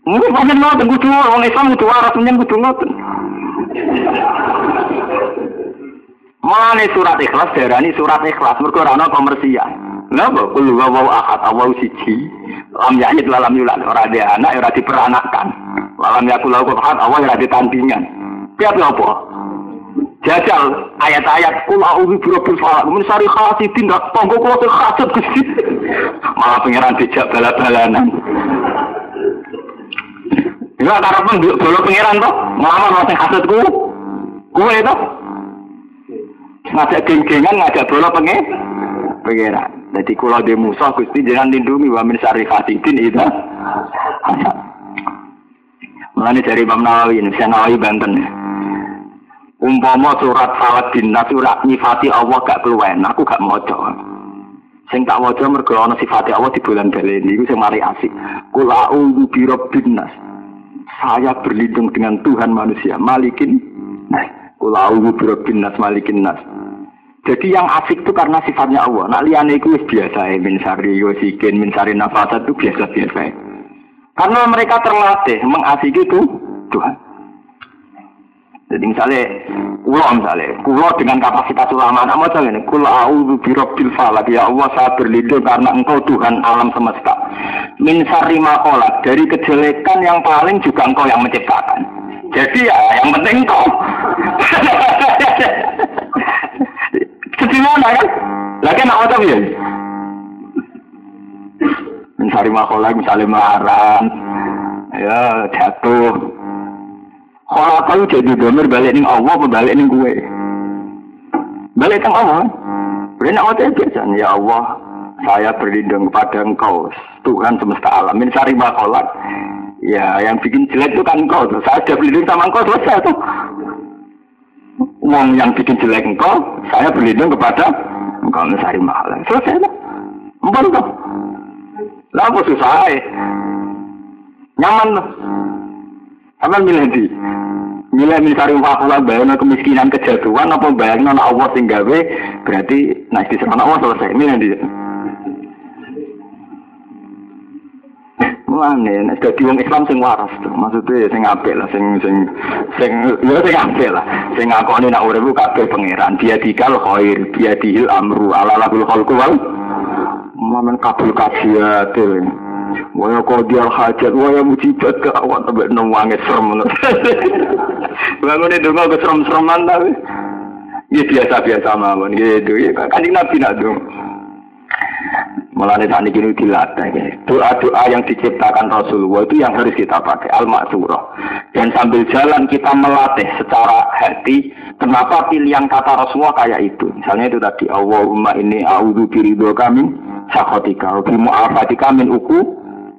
Mungkin banyak mau tunggu dua, orang Islam itu waras menyen kudu ngoten. Mulane surat ikhlas darani surat ikhlas ana komersial. Napa kul huwallahu ahad Allahu siji. Lam yahid lalam yulad ora ada anak ora diperanakkan. Lalam yakul lahu ahad Allah ora ditandingan. Piye apa? Jajal ayat-ayat kul a'udzu birabbil falaq min syarri hasidin dak tonggo kula sing hasud Gusti. Malah pangeran dijak bala-balanan. Ya karepen bolo pangeran to, nglamar sing hasudku. Kuwe to. ngajak geng-gengan ngajak bola pengen pengeran. Jadi kalau di musuh gusti jangan lindungi wa min syari fasidin itu. Mulane dari Imam Nawawi ini, saya Nawawi Banten. Umpama surat Saladin, surat nyifati Allah gak keluwen, aku gak moco. Sing tak moco mergo ana sifati Allah di bulan baleni iku sing mari asik. Qul a'udzu birabbin nas. Saya berlindung dengan Tuhan manusia, Malikin Nas. Qul a'udzu birabbin nas, Malikin nas. Jadi yang asik itu karena sifatnya Allah. Nak liane itu biasa ya. Min sari yosikin, min sari itu biasa-biasa. Karena mereka terlatih mengasiki itu Tuhan. Jadi misalnya, kulo misalnya, kulo dengan kapasitas ulama, nak mau ini, kulo a'udhu birabbil falak, ya Allah saya berlindung karena engkau Tuhan alam semesta. Min sari makolat, dari kejelekan yang paling juga engkau yang menciptakan. Jadi ya, yang penting engkau. <laughs> Sederhana kan? Lagi nak apa ya? Mencari makola misalnya marah, ya jatuh. Kalau kau jadi gambar balik nih Allah, balik nih gue. Balik ke Allah. Nak apa biasa ya Allah, saya berlindung kepada engkau, Tuhan semesta alam. Mencari makola. Ya, yang bikin jelek itu kan engkau. Saya sudah berlindung sama engkau, selesai tuh. Uang yang bikin jelek engkau, saya berlindung kepada engkau mencari mahal. Selesai lah. Empun tuh. Lah apa susah ya? Nyaman tuh. Sama milih di. Milih mencari wakula bayang kemiskinan kejatuhan apa bayang nona Allah sing gawe berarti nah di sana Allah selesai. Milih di. Mulane nek dadi wong Islam sing waras to, maksudnya sing apik lah, sing sing sing ya sing apik lah. Sing ngakoni nek urip kabeh pangeran, dia dikal khair, dia dihil amru ala lahul khalqu wal Mamen kabul kajiat Waya kodial hajat, waya mujibat ke awak sampai nungwangi serem. <laughs> Bangun itu nggak keserem-sereman tapi. Ya biasa-biasa mawon gitu. Kan nabi nak dong. Mulane saat ini dilatih. Doa-doa yang diciptakan Rasulullah itu yang harus kita pakai al-maksurah. Dan sambil jalan kita melatih secara hati kenapa pilihan kata Rasulullah kayak itu. Misalnya itu tadi Allahumma ini a'udzu biridho kami sakhotika wa bi mu'afatika min uku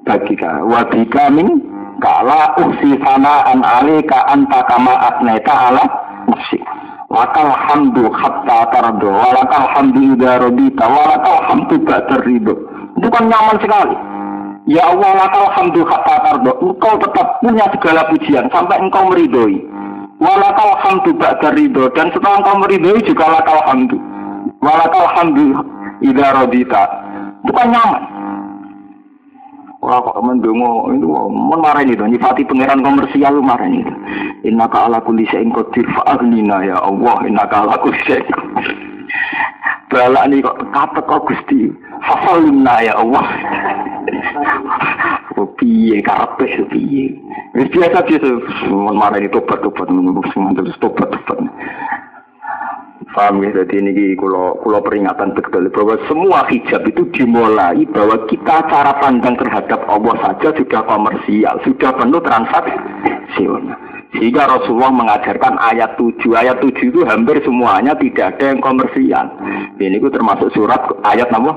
bagika wa bika min kala uksi sanaan alika anta kama asnaita ala nafsik. Lakal hamdu hatta tardo, walakal hamdu idha rodita, walakal hamdu ba'dar ridho. Itu kan nyaman sekali. Ya Allah, lakal hamdu hatta tardo. Engkau tetap punya segala pujian sampai engkau meridhoi. Walakal hamdu ba'dar ridho. Dan setelah engkau meridhoi juga lakal hamdu. Walakal hamdu idha rodita. Itu kan nyaman. Wah kok mendungo itu mon marah itu nyifati pangeran komersial marah itu. Inna ka ala kulli syai'in qadir fa'aglina ya Allah inna ka ala kulli syai'in Balak nih kok kata kok Gusti fasalna ya Allah. <laughs> Oh piye karepe piye. Wis biasa biasa marah itu tobat-tobat semua terus tobat-tobat. Paham ya, jadi ini kalau, kalau peringatan betul bahwa semua hijab itu dimulai bahwa kita cara pandang terhadap Allah saja sudah komersial, sudah penuh transaksional. Sehingga Rasulullah mengajarkan ayat 7. Ayat 7 itu hampir semuanya tidak ada yang komersial. Ini itu termasuk surat ayat nama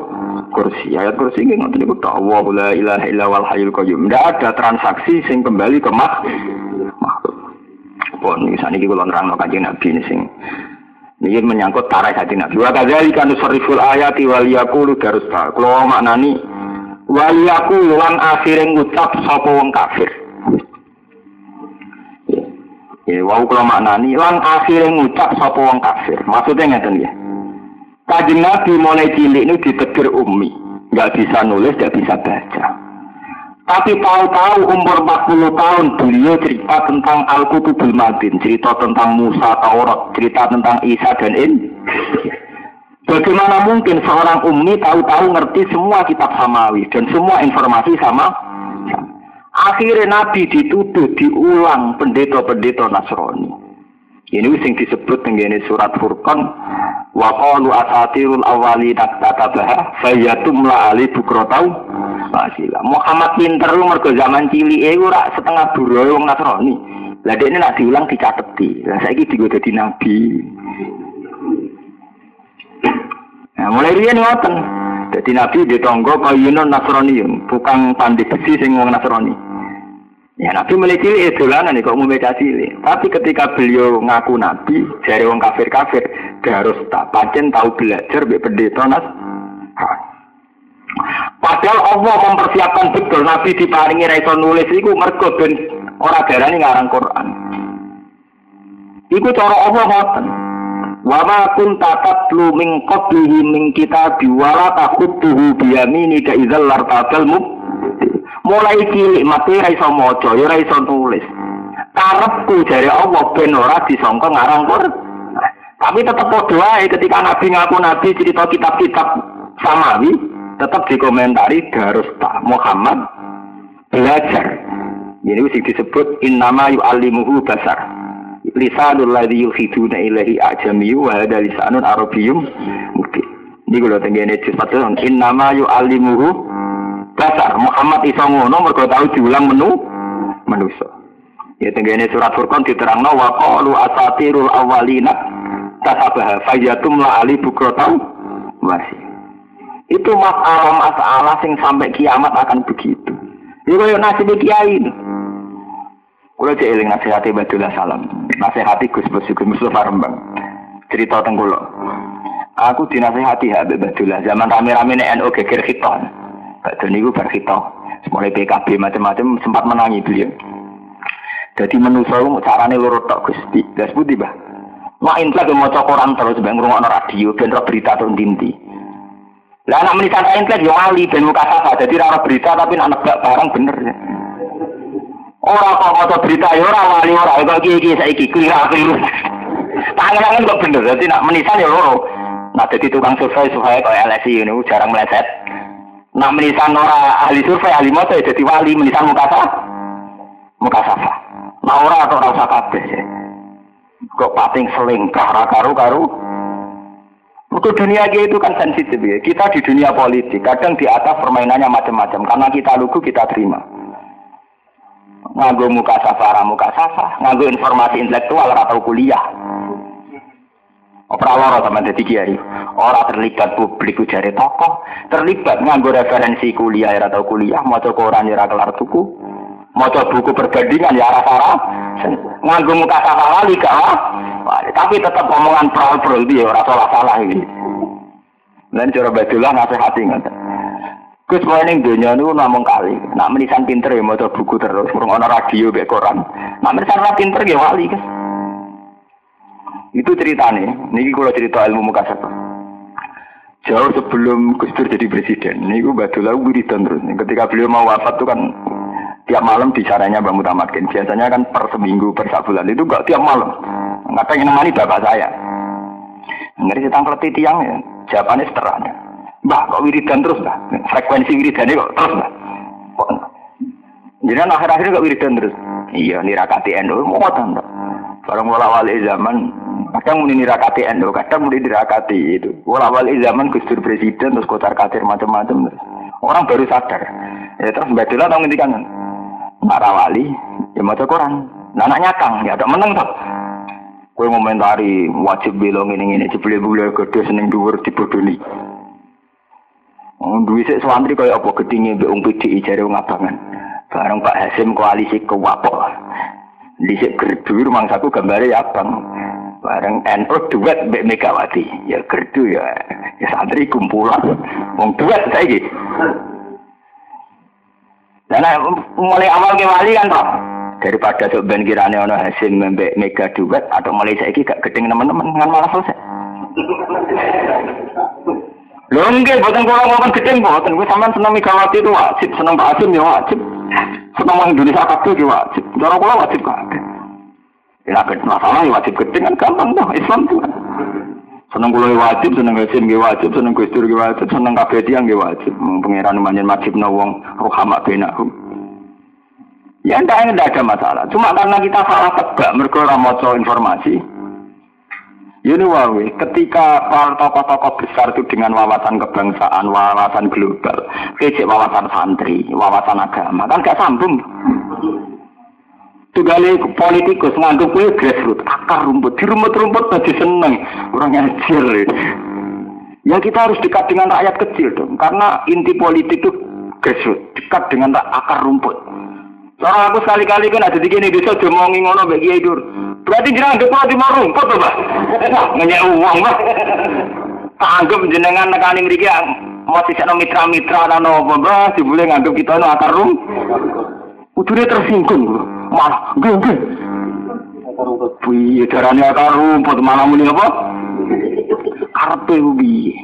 kursi. Ayat kursi ini ngerti itu Allah la ilaha illa wal qayyum. Tidak ada transaksi sing kembali ke makhluk. Pun misalnya kalau nerang kajian Nabi ini sing ini menyangkut tarikh hati Nabi. Wa kadzalika nusarriful ayati wal yaqulu darusta. Kalau maknani wal yaqulu lan akhire ngucap sapa wong kafir. Ya, wau kalau maknani lan akhire ngucap sapa wong kafir. Maksudnya ngeten ya. Kanjeng Nabi mulai cilik ini ditegur ummi, nggak bisa nulis, nggak bisa baca. Tapi tahu-tahu umur 40 tahun beliau cerita tentang Al-Qutubul Madin, cerita tentang Musa, Taurat, cerita tentang Isa dan In. Bagaimana mungkin seorang ummi tahu-tahu ngerti semua kitab samawi dan semua informasi sama? Akhirnya Nabi dituduh diulang pendeta-pendeta Nasrani. Ini sing disebut dengan surat Furqan wa qalu asatirul awwali taktatabaha fayatumla ali bukrotau Masila. Muhammad pinter lu mergo zaman cilik e ora setengah buruh wong Nasrani. Lah ini nak diulang dicateti. Lah saiki digo dadi nabi. Nah, mulai riyen ngoten. Dadi nabi di tonggo kayunan Nasrani, bukan pandai besi sing wong Nasrani. Ya Nabi mulai cilik dolanan nih kok mau baca cilik. Tapi ketika beliau ngaku Nabi, dari wong kafir-kafir, harus tak pancen tahu belajar be pendeta nas. Padahal Allah mempersiapkan betul Nabi diparingi raiso nulis iku mergo ben ora darani ngarang Quran. Iku cara Allah ngoten. Wa ma kunta tatlu min qablihi min kitab wala taqutuhu bi yaminika idzal lartabal Mulai cilik mati ra iso maca, ya ra iso nulis. Karepku jare Allah ben ora disangka ngarang Quran. Tapi tetap padha ketika Nabi ngaku Nabi cerita kitab-kitab samawi, tetap dikomentari tak Muhammad belajar. Ini mesti disebut innama yu'allimuhu basar. Lisanul ladzi yuhiduna ilahi ajamiyu wa hada lisanun arabiyyum mungkin. Ini kalau tenggene sifat innama yu'allimuhu basar. Muhammad iso ngono mergo tau diulang menu manusa. Ya tenggene surat Furqan diterangno wa qalu asatirul awwalina tasabaha fayatum la ali bukrotau masih. Itu masalah-masalah sing sampai kiamat akan begitu. Ini kaya nasib kiai. Kulo cek eling nasihati Badullah Salam. Nasihati Gus Gus Mustafa Rembang. Cerita tengkulo. Aku dinasihati Habib Badullah zaman rame-rame NU geger khiton. Badul niku bar khiton. Mulai PKB macam-macam sempat menangi beliau. Jadi manusia carane loro tok Gusti. Gas putih bah. Mak intlek mau Quran terus ben ngrungokno radio ben berita tuh dinti. Lah anak menisan intelek yo wali ben muka sasa. Jadi ora berita tapi nak nebak barang bener. Ora kok maca berita yo ora wali ora kok iki iki saiki keliru. Tangan-tangan kok bener. Jadi nak menisan yo loro. Nah jadi tukang survei supaya kayak LSI ini jarang meleset. Nak menisan ora ahli survei ahli moto ya jadi wali menisan muka sasa. Muka sasa. Nah ora atau rasa kabeh. Kok pating selingkah karu-karu. Untuk dunia itu kan sensitif ya. Kita di dunia politik, kadang di atas permainannya macam-macam. Karena kita lugu, kita terima. Nganggo muka safara, muka safa. Nganggo informasi intelektual atau kuliah. Opera loro sama jadi kiai. Orang terlibat publik jari tokoh. Terlibat nganggo referensi kuliah atau kuliah. Mau koran ya kelar tuku. Mau buku perbandingan ya arah arah. Nganggo muka safara lali gak tapi tetap omongan pral-pral dia orang salah-salah ini. Dan cara badulah nasihati ngoten. Gus mau ning donya niku namung kali. Nak menisan pinter ya maca buku terus, murung ana radio mek koran. Nak menisan ora pinter ya wali, Gus. Itu ceritanya. Niki kalau cerita ilmu muka satu. Jauh sebelum Gus Dur jadi presiden, niku Badullah wiridan terus. Ketika beliau mau wafat itu kan tiap malam bicaranya Mbak Mutamatkin. Biasanya kan per seminggu, per sebulan itu enggak tiap malam. Nggak pengen nemani bapak saya. Ngeri tentang keleti tiang ya. Jawabannya sederhana. Mbak kok wiridan terus mbak? Frekuensi wiridannya kok terus mbak? Jadi akhir-akhir kok wiridan terus? Iya, nirakati NU, mau mbak. Barang wala wali zaman, kadang muni nirakati NU, kadang muni nirakati itu. Wala wali zaman Gus Presiden, terus kotar katir macam-macam. Orang baru sadar. Ya terus Mbak Dila tahu ngendikan para wali ya mau Quran nah anaknya kang ya ada meneng tuh gue ngomentari wajib bilang ini ini jebule bule gede seneng dhuwur dibodoni Oh, duit sik santri kaya apa gedinge mbek wong PDI jare wong abangan. Bareng Pak Hasim koalisi kewapok. Dhisik gerdu rumangsaku gambare ya abang. Bareng NU duet mbek Megawati. Ya gerdu ya, ya santri kumpulan. Wong duet saiki. Nah, mulai awal ke wali kan toh. Daripada sok ben kirane ono hasil mbek mega duet atau mulai saiki gak gedeng teman-teman kan malah selesai. Lho nggih boten kula ngomong gedeng boten kuwi sampean seneng Megawati itu wajib, seneng Pak Hasim ya wajib. Seneng wong Indonesia kabeh ki wajib. Cara kula wajib kabeh. Ya nek masalah ya wajib gede kan gampang toh Islam tuh. Kan. Seneng kula ya wajib, seneng Hasim nggih wajib, seneng Gus Dur wajib, seneng kabeh tiyang nggih wajib. Pangeran manjen wajibna wong rohama. Ya enggak ada masalah. Cuma karena kita salah tebak mergo ora maca informasi, ini wawe, ketika para tokoh-tokoh besar itu dengan wawasan kebangsaan, wawasan global, kecek wawasan santri, wawasan agama, kan gak sambung. Tugale politikus nganggep kue grassroots, akar rumput, di rumput-rumput tadi seneng, orang ngajar. Ya kita harus dekat dengan rakyat kecil dong, karena inti politik itu grassroots, dekat dengan akar rumput. Soalnya aku sekali-kali kan ada di gini bisa jomongi ngono bagi Dur. Berarti jenengan depan di rumput tuh, Pak. <laughs> Ngenyek uang, Pak. Anggap jenengan nekani mriki mau sisakno mitra-mitra ta napa, Pak. Dibule nganggep kita no akar rum. Kudune tersinggung, malah nggih nggih. Piye carane akar rumput malah muni apa? Karepe piye?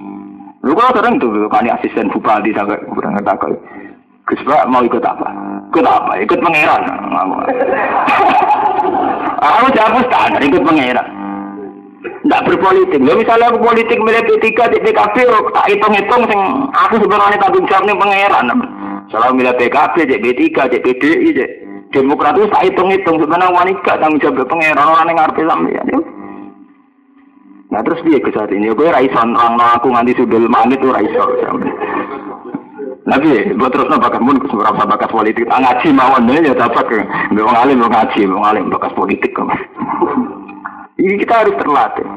Lu kok sering tuh kan asisten bupati sampai kurang ngerti Gus mau ikut apa? Ikut apa? Ikut pangeran. Aku jawab standar ikut pangeran. Tidak berpolitik. Ya misalnya aku politik milih P3 di PKB, tak hitung-hitung sing aku sebenarnya tanggung jawab nih pangeran. Selalu milih PKB, di P3, di PDI, di Demokrat itu tak hitung-hitung sebenarnya wanita tanggung jawab pangeran orang yang ngarep sampeyan. Nah terus dia ke saat ini, gue raison orang aku nganti sudah manit tuh raison. Nabi, buat terus bakat pun berapa bakat politik. Ah, ngaji mawon ya dapat ke. Mau ngalim mau ngaji, mau ngalim bakat politik kan. <laughs> Ini kita harus terlatih.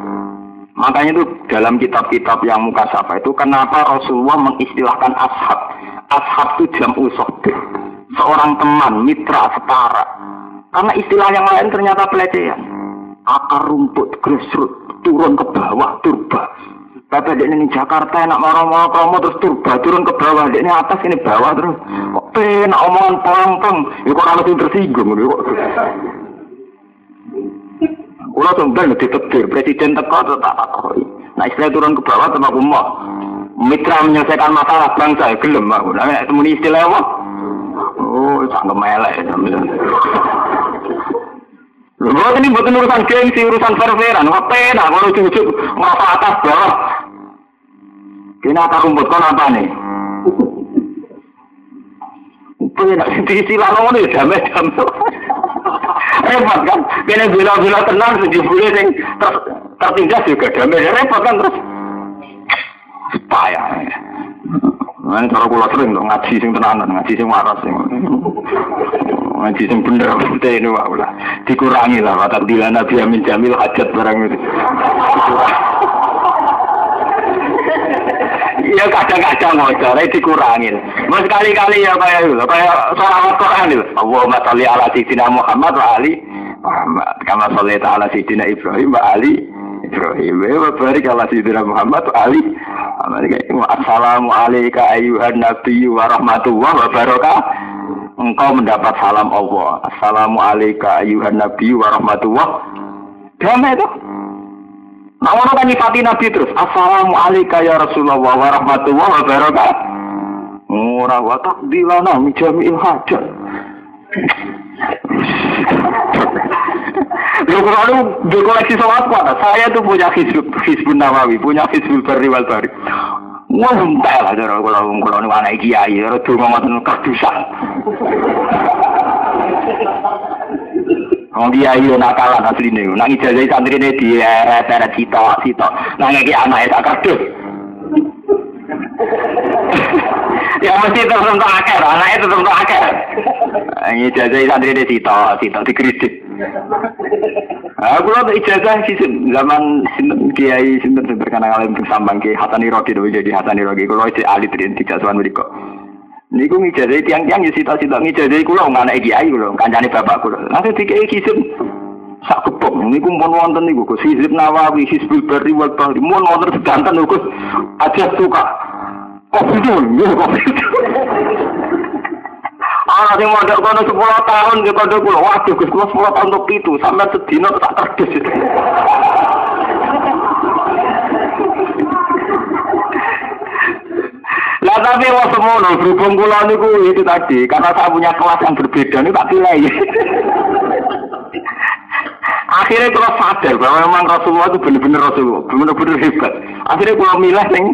Makanya itu dalam kitab-kitab yang muka sapa itu kenapa Rasulullah mengistilahkan ashab. Ashab itu jam usodik. Seorang teman, mitra, setara. Karena istilah yang lain ternyata pelecehan. Akar rumput, grassroots, turun ke bawah, turba Bapak ini Jakarta enak marah-marah promo terus turba turun ke bawah. Ini atas ini bawah terus. Kok penak omongan pong-pong. Ya kok harus tersinggung. Ya kok. Kulo sumpah ditetir presiden teko atau tak takoi. Nah istilah turun ke bawah sama aku mau mitra menyelesaikan masalah bangsa gelem aku. Nah nek temuni istilah apa? Oh, sangat melek ya. Lho ini bukan urusan gengsi, urusan serveran, ngepeda, kalau cucu merasa atas bawah. Kini akar rumput kau apa nih? Pena di sila nongol ya jam. Repot kan? Kini bila bila tenang sejuk bulan yang tertindas juga jam repot kan terus. Payah. Ini cara kula sering dong ngaji sing tenanan, ngaji sing waras sing. Ngaji sing bener teh ini wae lah. Dikurangi lah watak dilana Nabi Amin Jamil hajat barang itu. Iya kadang-kadang motor dikurangin. Mas kali-kali ya kayak itu, kayak seorang Quran itu. Allahumma sholli ala sayyidina Muhammad wa ali Muhammad. Kama sholli ala sayyidina Ibrahim wa ali Ibrahim. Wa barik ala sayyidina Muhammad wa ali Assalamu alayka ayuhan nabi wa rahmatullah wa barakah. Engkau mendapat salam Allah. Assalamu alayka ayuhan nabi wa rahmatullah. Damai itu. Nah, orang kan nyifati Nabi terus. Assalamualaikum ya Rasulullah wa rahmatullahi wa barakatuh. Ora wa takdilana min jami'il hajat. Lukrono di koleksi sholat kuat, saya tuh punya Facebook, Facebook Nawawi, punya Facebook Perni Walbari. Wah, entah lah, jadi aku lalu ngkulon wana iki ayi, jadi aku ngomong tentang kardusan. Ngomong nakalan asli ini, nang ijazah santri ini di eret-eret sito-sito, nang iki anak itu kardus. <laughs> ya mesti itu tentu akhir, anaknya itu tentu akhir. <laughs> Ini jajah santri ini sito, sito di kredit. Aku lalu ijazah sih zaman sinten kiai sinten berkena kalian sambang ki hatani rogi dulu jadi hatani rogi. Kalau itu alit dan tidak tuan beri. Niku ngijazah tiang tiang ya sito sito ngijazah kulo nggak naik kiai kulo, kancane bapak kulo. Nanti tiga kiai sak kepok niku pun wonten niku Gus Hizib Nawawi, Hizbul Bari wal Bahri, mun wonten sedanten Gus aja suka. Kopi itu, ya kopi itu. Ah, sing mondok kono 10 tahun ke kono kula. Waduh, Gus kula 10 tahun untuk itu, sampai sedina tak terdes. Lah tapi lo semono berhubung kula niku itu tadi karena saya punya kelas yang berbeda ini tak pilih. Akhirnya kalau sadar bahwa memang Rasulullah itu benar-benar Rasulullah, benar-benar hebat. Akhirnya kalau milih sing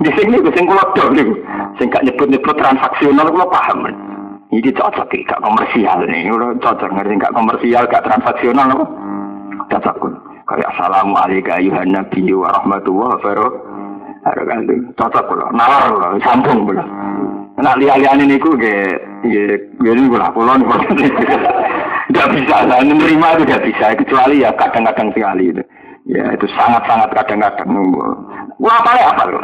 di sini gue sing kalau dong nih, sing gak nyebut-nyebut transaksional kalau paham. Ini cocok gak komersial nih, udah cocok ngerti gak komersial, gak transaksional apa? Cocok Kayak assalamualaikum ayuhan nabi wa rahmatullah wabarakatuh. Cocok kalau nalar kalau sambung kalau. Nak lihat-lihat ini ge gini gue lah pulau nih Gak bisa, lah menerima itu gak bisa kecuali ya kadang-kadang sekali itu. Ya itu sangat-sangat kadang-kadang. Wah apa ya apa loh?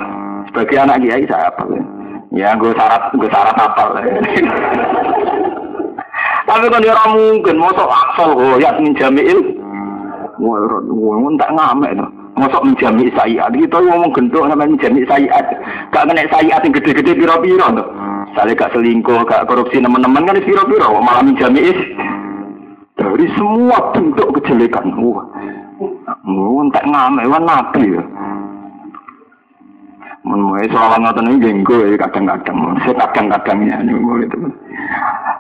Sebagai anak kiai saya apa ya? Ya gue syarat gue syarat apa Tapi kan dia orang mungkin mau aksol oh ya jamiil. Wah, wah, tak ngamek tuh. Mosok menjami sayiat. Kita ngomong gendok namanya menjami sayiat. Gak kena sayiat yang gede-gede piro-piro tuh. Misalnya gak selingkuh, gak korupsi teman-teman kan piro-piro. Malah menjami dari semua bentuk kejelekan. Wah, wah, tak ngamek, wah nabi ya. Mulai soal ngotot ini jenggo ya kadang-kadang, saya kadang-kadangnya ini itu.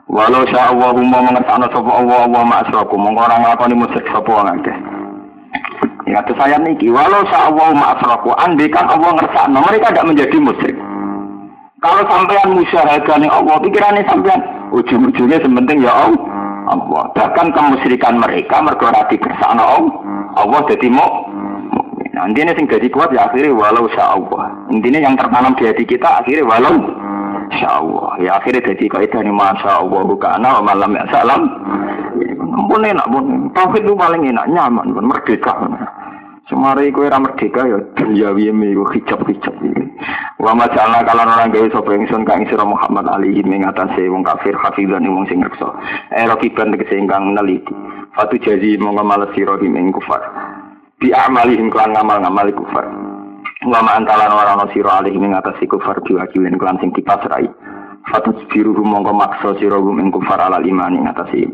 Walau sya Allah mau mengerti sapa Allah Allah ma'asraku, mongko orang ngakoni musyrik sapa wong akeh. Ya kata saya niki, walau sya Allah ma'asraku, andai kan Allah ngersakno, mereka tidak menjadi musyrik. Kalau sampean musyahadah nih Allah, pikirannya sampean ujung-ujungnya sementing ya Allah. Allah. Bahkan kemusyrikan mereka mergo ora dikersakno Allah, dadi mau Nah, intinya sing jadi kuat ya akhirnya walau sya Allah. Intinya yang tertanam di hati kita akhirnya walau sya Allah. Ya akhirnya jadi kaidah ini masya Allah bukana wa malam ya salam. Pun enak pun. Tauhid itu paling enak nyaman pun merdeka. Semari kowe ora merdeka ya dunyawi miku hijab-hijab iki. Wa majalna kalan orang gawe sapa ingsun kang sira Muhammad alihi ing atase wong kafir hafizan wong sing reksa. Era kiban tegese ingkang neliti. Fatu jazi monggo males sira ing kufar. Bi amalihim kelan ngamal-ngamal kufar. Wa ma antalan ora ana sira alihim ing atase kufar diwakilin kelan sing dipasrai. Fatu biru monggo maksa sira ing kufar alal iman ing atase.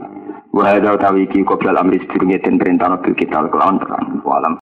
Wa hadza tawi ki qoblal amri sedurunge den perintah bil kita kelawan terang. Walam